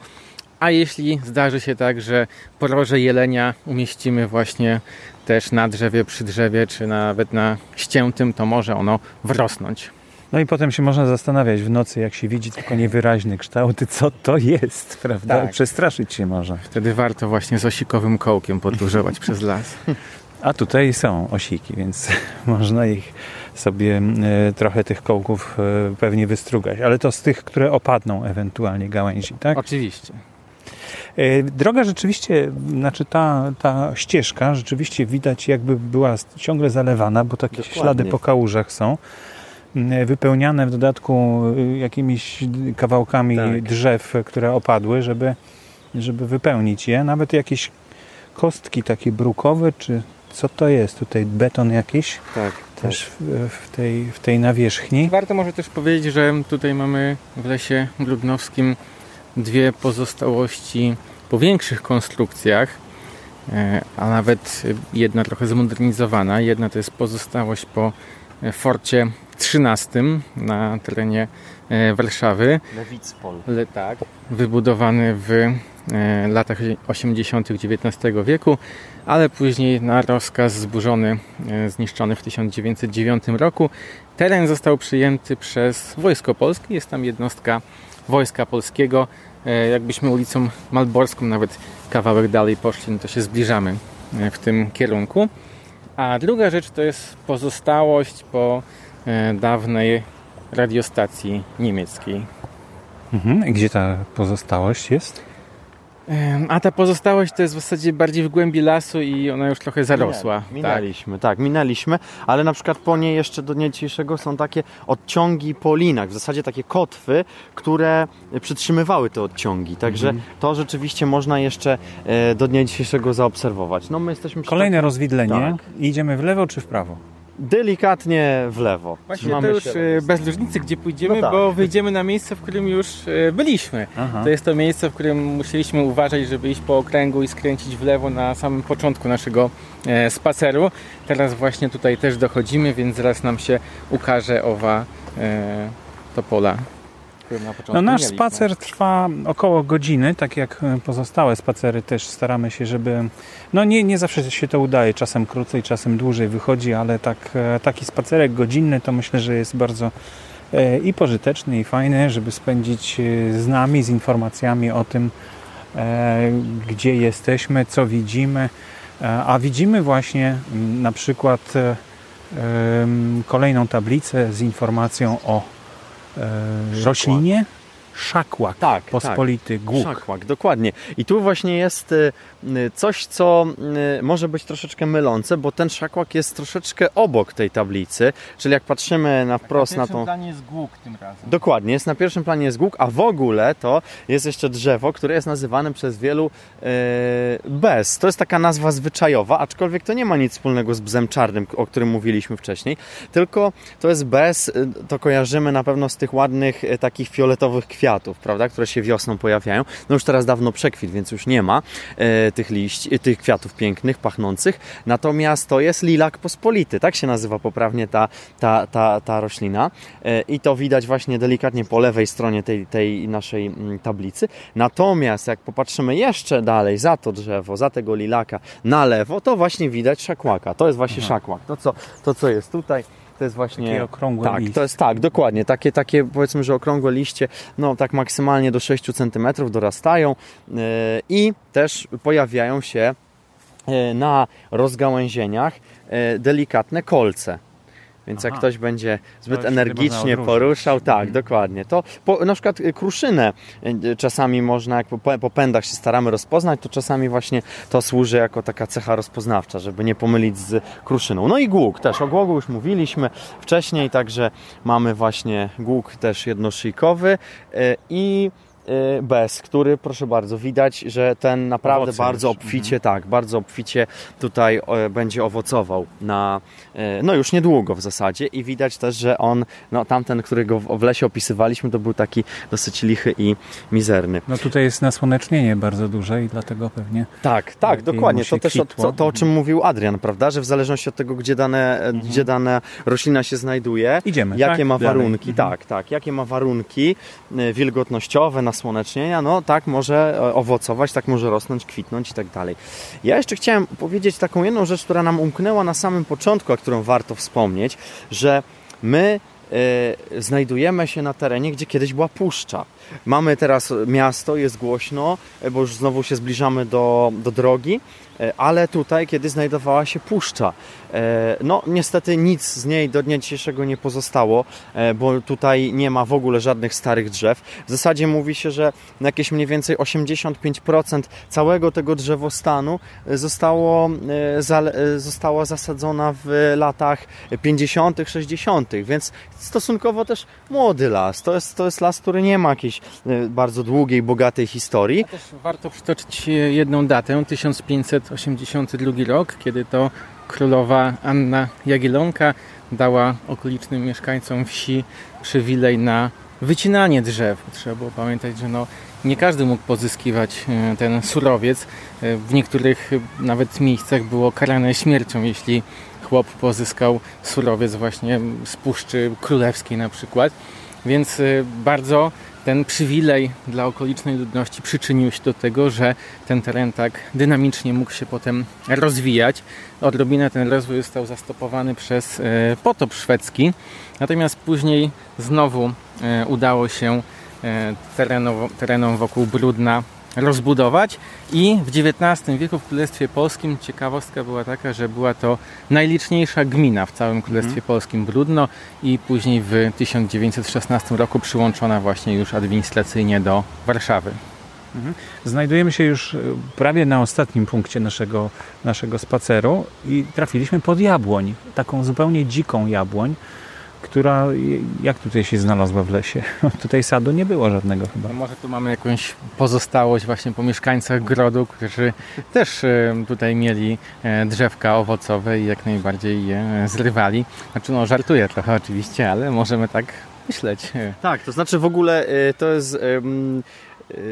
A jeśli zdarzy się tak, że poroże jelenia umieścimy właśnie też na drzewie, przy drzewie, czy nawet na ściętym, to może ono wrosnąć. No i potem się można zastanawiać w nocy, jak się widzi tylko niewyraźny kształt, co to jest, prawda? Tak. Przestraszyć się może. Wtedy warto właśnie z osikowym kołkiem podróżować przez las. A tutaj są osiki, więc można ich sobie e, trochę tych kołków e, pewnie wystrugać, ale to z tych, które opadną ewentualnie gałęzi, tak? Oczywiście. E, droga rzeczywiście, znaczy ta, ta ścieżka rzeczywiście widać jakby była ciągle zalewana, bo takie Dokładnie. ślady po kałużach są. E, wypełniane w dodatku e, jakimiś kawałkami tak. drzew, które opadły, żeby, żeby wypełnić je. Nawet jakieś kostki takie brukowe, czy co to jest? Tutaj beton jakiś? Tak. Też w, w, tej, w tej nawierzchni. Warto może też powiedzieć, że tutaj mamy w lesie grudnowskim dwie pozostałości po większych konstrukcjach, e, a nawet jedna trochę zmodernizowana. Jedna to jest pozostałość po forcie 13 na terenie e, Warszawy. Lewicpol. Le, tak. Wybudowany w e, latach 80. XIX wieku, ale później na rozkaz zburzony, e, zniszczony w 1909 roku. Teren został przyjęty przez Wojsko Polskie. Jest tam jednostka Wojska Polskiego. Jakbyśmy ulicą Malborską nawet kawałek dalej poszli, no to się zbliżamy w tym kierunku. A druga rzecz to jest pozostałość po E, dawnej radiostacji niemieckiej. Mhm. Gdzie ta pozostałość jest? A ta pozostałość to jest w zasadzie bardziej w głębi lasu i ona już trochę zarosła. Minęliśmy, tak. tak, minęliśmy, ale na przykład po niej jeszcze do dnia dzisiejszego są takie odciągi po linach, w zasadzie takie kotwy, które przytrzymywały te odciągi, także mhm. to rzeczywiście można jeszcze e, do dnia dzisiejszego zaobserwować. No my jesteśmy Kolejne rozwidlenie. Tak. Idziemy w lewo czy w prawo? Delikatnie w lewo. Właśnie to już się. E, bez różnicy, gdzie pójdziemy, no tak. bo wyjdziemy na miejsce, w którym już e, byliśmy. Aha. To jest to miejsce, w którym musieliśmy uważać, żeby iść po okręgu i skręcić w lewo na samym początku naszego e, spaceru. Teraz właśnie tutaj też dochodzimy, więc zaraz nam się ukaże owa to pola no, nasz mieliśmy. spacer trwa około godziny, tak jak e, pozostałe spacery też staramy się, żeby... No nie, nie zawsze się to udaje, czasem krócej, czasem dłużej wychodzi, ale tak, e, taki spacerek godzinny to myślę, że jest bardzo e, i pożyteczny i fajny, żeby spędzić z nami, z informacjami o tym, gdzie jesteśmy, co widzimy. A widzimy właśnie na przykład kolejną tablicę z informacją o e, roślinie szakłak tak, pospolity, tak. głuk. Szakłak, dokładnie. I tu właśnie jest e, coś, co e, może być troszeczkę mylące, bo ten szakłak jest troszeczkę obok tej tablicy, czyli jak patrzymy na wprost na, tą... Na pierwszym planie jest głuk tym razem. Dokładnie, jest na pierwszym planie jest głuk, a w ogóle to jest jeszcze drzewo, które jest nazywane przez wielu e, bez. To jest taka nazwa zwyczajowa, aczkolwiek to nie ma nic wspólnego z bzem czarnym, o którym mówiliśmy wcześniej, tylko to jest bez, to kojarzymy na pewno z tych ładnych, takich fioletowych kwiatów, prawda, które się wiosną pojawiają. No już teraz dawno przekwit, więc już nie ma e, tych liści, tych kwiatów pięknych, pachnących. Natomiast to jest lilak pospolity, tak się nazywa poprawnie ta, ta, ta, ta roślina. E, I to widać właśnie delikatnie po lewej stronie tej, tej naszej mm, tablicy. Natomiast jak popatrzymy jeszcze dalej za to drzewo, za tego lilaka na lewo, to właśnie widać szakłaka. To jest właśnie Aha. szakłak. To co, to, co jest tutaj to jest właśnie... Takie okrągłe Tak, to jest tak, dokładnie. Takie, takie powiedzmy, że okrągłe liście, no tak maksymalnie do 6 cm dorastają yy, i też pojawiają się yy, na rozgałęzieniach yy, delikatne kolce. Więc Aha. jak ktoś będzie zbyt energicznie poruszał, tak, mhm. dokładnie. To po, na przykład y, kruszynę y, czasami można, jak po, po pędach się staramy rozpoznać, to czasami właśnie to służy jako taka cecha rozpoznawcza, żeby nie pomylić z kruszyną. No i głuk też. O głogu już mówiliśmy wcześniej, także mamy właśnie głuk też jednoszyjkowy y, i bez, który proszę bardzo, widać, że ten naprawdę Owoce bardzo już. obficie, mhm. tak, bardzo obficie tutaj będzie owocował na, y, no już niedługo w zasadzie i widać też, że on, no tamten, którego w lesie opisywaliśmy, to był taki dosyć lichy i mizerny. No tutaj jest nasłonecznienie bardzo duże i dlatego pewnie... Tak, tak, dokładnie. To też to, to, o czym mówił Adrian, prawda, że w zależności od tego, gdzie dane, mhm. gdzie dana roślina się znajduje, Idziemy, jakie tak? ma warunki, mhm. tak, tak, jakie ma warunki y, wilgotnościowe, nasłonecznienia, no tak może e, owocować, tak może rosnąć, kwitnąć i tak dalej. Ja jeszcze chciałem powiedzieć taką jedną rzecz, która nam umknęła na samym początku, a którą warto wspomnieć, że my y, znajdujemy się na terenie, gdzie kiedyś była puszcza. Mamy teraz miasto, jest głośno, e, bo już znowu się zbliżamy do, do drogi, ale tutaj, kiedy znajdowała się puszcza, E, no niestety nic z niej do dnia dzisiejszego nie pozostało, e, bo tutaj nie ma w ogóle żadnych starych drzew. W zasadzie mówi się, że jakieś mniej więcej 85% całego tego drzewostanu zostało, e, została zasadzona w latach 50., 60., więc stosunkowo też młody las. To jest, to jest las, który nie ma jakiejś bardzo długiej, bogatej historii. Też warto przytoczyć jedną datę, 1582 rok, kiedy to królowa Anna Jagiellonka dała okolicznym mieszkańcom wsi przywilej na wycinanie drzew. Trzeba było pamiętać, że no, nie każdy mógł pozyskiwać e, ten surowiec. E, w niektórych nawet miejscach było karane śmiercią, jeśli chłop pozyskał surowiec właśnie z Puszczy Królewskiej na przykład. Więc e, bardzo ten przywilej dla okolicznej ludności przyczynił się do tego, że ten teren tak dynamicznie mógł się potem rozwijać. Odrobinę ten rozwój został zastopowany przez e, potop szwedzki, natomiast później znowu e, udało się e, terenom wokół Brudna rozbudować i w XIX wieku w Królestwie Polskim ciekawostka była taka, że była to najliczniejsza gmina w całym Królestwie mhm. Polskim Brudno i później w 1916 roku przyłączona właśnie już administracyjnie do Warszawy. Mhm. Znajdujemy się już e, prawie na ostatnim punkcie naszego, naszego spaceru i trafiliśmy pod jabłoń, taką zupełnie dziką jabłoń, która jak tutaj się znalazła w lesie? Tutaj sadu nie było żadnego chyba. No może tu mamy jakąś pozostałość właśnie po mieszkańcach grodu, którzy też e, tutaj mieli e, drzewka owocowe i jak najbardziej je zrywali. Znaczy no żartuję trochę oczywiście, ale możemy tak myśleć. Tak, to znaczy w ogóle to jest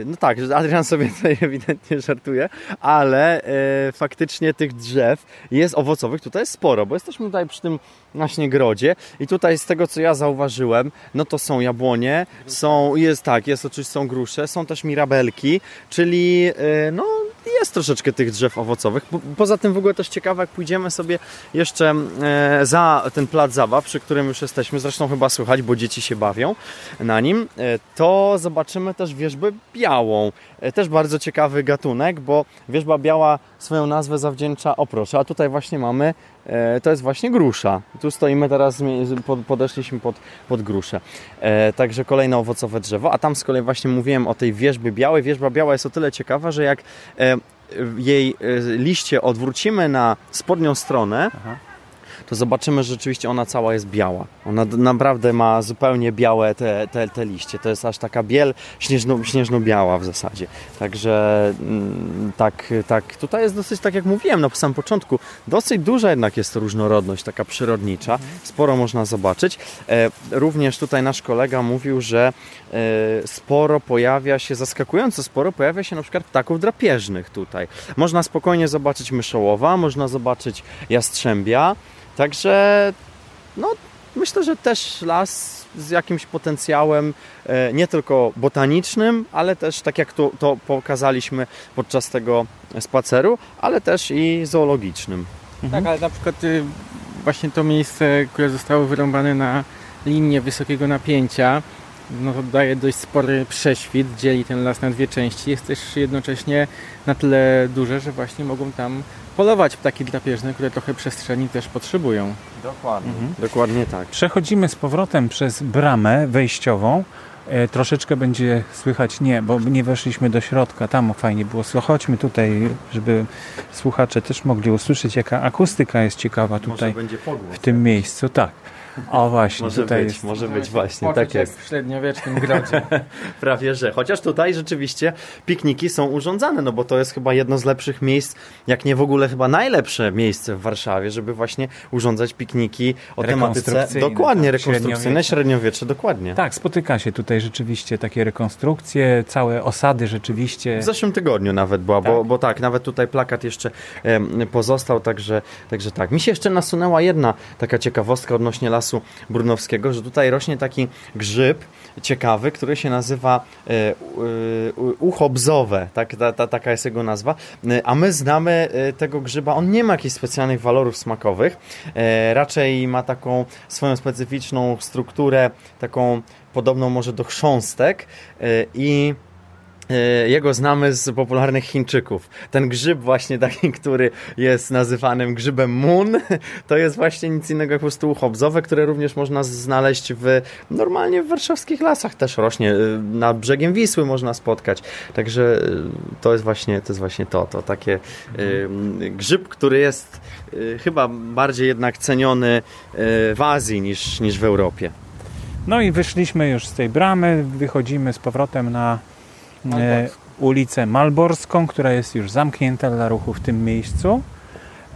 no tak, Adrian sobie tutaj ewidentnie żartuje, ale e, faktycznie tych drzew jest owocowych tutaj jest sporo, bo jesteśmy tutaj przy tym właśnie grodzie i tutaj z tego co ja zauważyłem, no to są jabłonie, są, jest tak, jest oczywiście są grusze, są też mirabelki, czyli e, no jest troszeczkę tych drzew owocowych. Poza tym w ogóle też ciekawe, jak pójdziemy sobie jeszcze e, za ten plac zabaw, przy którym już jesteśmy, zresztą chyba słychać, bo dzieci się bawią na nim, e, to zobaczymy też wierzbę białą. E, też bardzo ciekawy gatunek, bo wierzba biała swoją nazwę zawdzięcza oprocze, a tutaj właśnie mamy to jest właśnie grusza. Tu stoimy teraz, podeszliśmy pod, pod gruszę. E, także kolejne owocowe drzewo, a tam z kolei właśnie mówiłem o tej wierzbie białej. Wierzba biała jest o tyle ciekawa, że jak e, jej liście odwrócimy na spodnią stronę, Aha to zobaczymy, że rzeczywiście ona cała jest biała. Ona naprawdę ma zupełnie białe te, te, te liście. To jest aż taka biel śnieżno, śnieżno-biała w zasadzie. Także mm, tak, tak, tutaj jest dosyć, tak jak mówiłem na samym początku, dosyć duża jednak jest różnorodność taka przyrodnicza. Sporo można zobaczyć. E, również tutaj nasz kolega mówił, że e, sporo pojawia się, zaskakująco sporo pojawia się na przykład ptaków drapieżnych tutaj. Można spokojnie zobaczyć myszołowa, można zobaczyć jastrzębia, Także no, myślę, że też las z jakimś potencjałem e, nie tylko botanicznym, ale też tak jak to, to pokazaliśmy podczas tego spaceru, ale też i zoologicznym. Mhm. Tak, ale na przykład y, właśnie to miejsce, które zostało wyrąbane na linię wysokiego napięcia, no, daje dość spory prześwit, dzieli ten las na dwie części. Jest też jednocześnie na tyle duże, że właśnie mogą tam polować ptaki drapieżne, które trochę przestrzeni też potrzebują. Dokładnie. Mhm. Dokładnie tak. Przechodzimy z powrotem przez bramę wejściową. E, troszeczkę będzie słychać nie, bo nie weszliśmy do środka, tam fajnie było. Chodźmy tutaj, żeby słuchacze też mogli usłyszeć, jaka akustyka jest ciekawa tutaj w tym miejscu. Tak. O właśnie, może tutaj być, jest. może być właśnie, tak jest. w średniowiecznym grodzie. Prawie, że. Chociaż tutaj rzeczywiście pikniki są urządzane, no bo to jest chyba jedno z lepszych miejsc, jak nie w ogóle chyba najlepsze miejsce w Warszawie, żeby właśnie urządzać pikniki o tematyce dokładnie tak, rekonstrukcyjne, średniowiecze, dokładnie. Tak, spotyka się tutaj rzeczywiście takie rekonstrukcje, całe osady rzeczywiście. W zeszłym tygodniu nawet była, tak. Bo, bo tak, nawet tutaj plakat jeszcze pozostał, także, także tak. Mi się jeszcze nasunęła jedna taka ciekawostka odnośnie lasu lasu brunowskiego, że tutaj rośnie taki grzyb ciekawy, który się nazywa e, e, ucho bzowe, tak, ta, ta, taka jest jego nazwa, e, a my znamy tego grzyba, on nie ma jakichś specjalnych walorów smakowych, raczej ma taką swoją specyficzną strukturę, taką podobną może do chrząstek i jego znamy z popularnych Chińczyków. Ten grzyb właśnie taki, który jest nazywanym grzybem Moon, to jest właśnie nic innego jak prostu uchobzowe, które również można znaleźć w normalnie w warszawskich lasach też rośnie. E, na brzegiem Wisły można spotkać. Także e, to jest właśnie to, jest właśnie to, to takie grzyb, który jest chyba bardziej jednak ceniony w Azji niż, niż w Europie. No i wyszliśmy już z tej bramy, wychodzimy z powrotem na e, ulicę Malborską, która jest już zamknięta dla ruchu w tym miejscu.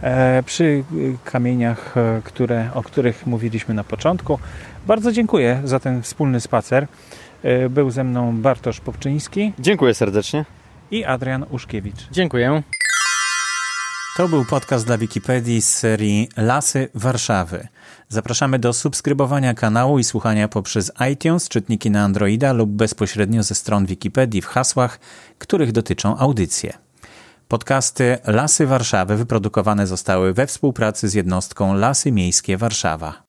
E, przy kamieniach, e, które, o których mówiliśmy na początku. Bardzo dziękuję za ten wspólny spacer. Był ze mną Bartosz Popczyński. Dziękuję serdecznie. I Adrian Uszkiewicz. Dziękuję. To był podcast dla Wikipedii z serii Lasy Warszawy. Zapraszamy do subskrybowania kanału i słuchania poprzez iTunes, czytniki na Androida lub bezpośrednio ze stron Wikipedii w hasłach, których dotyczą audycje. Podcasty Lasy Warszawy wyprodukowane zostały we współpracy z jednostką Lasy Miejskie Warszawa.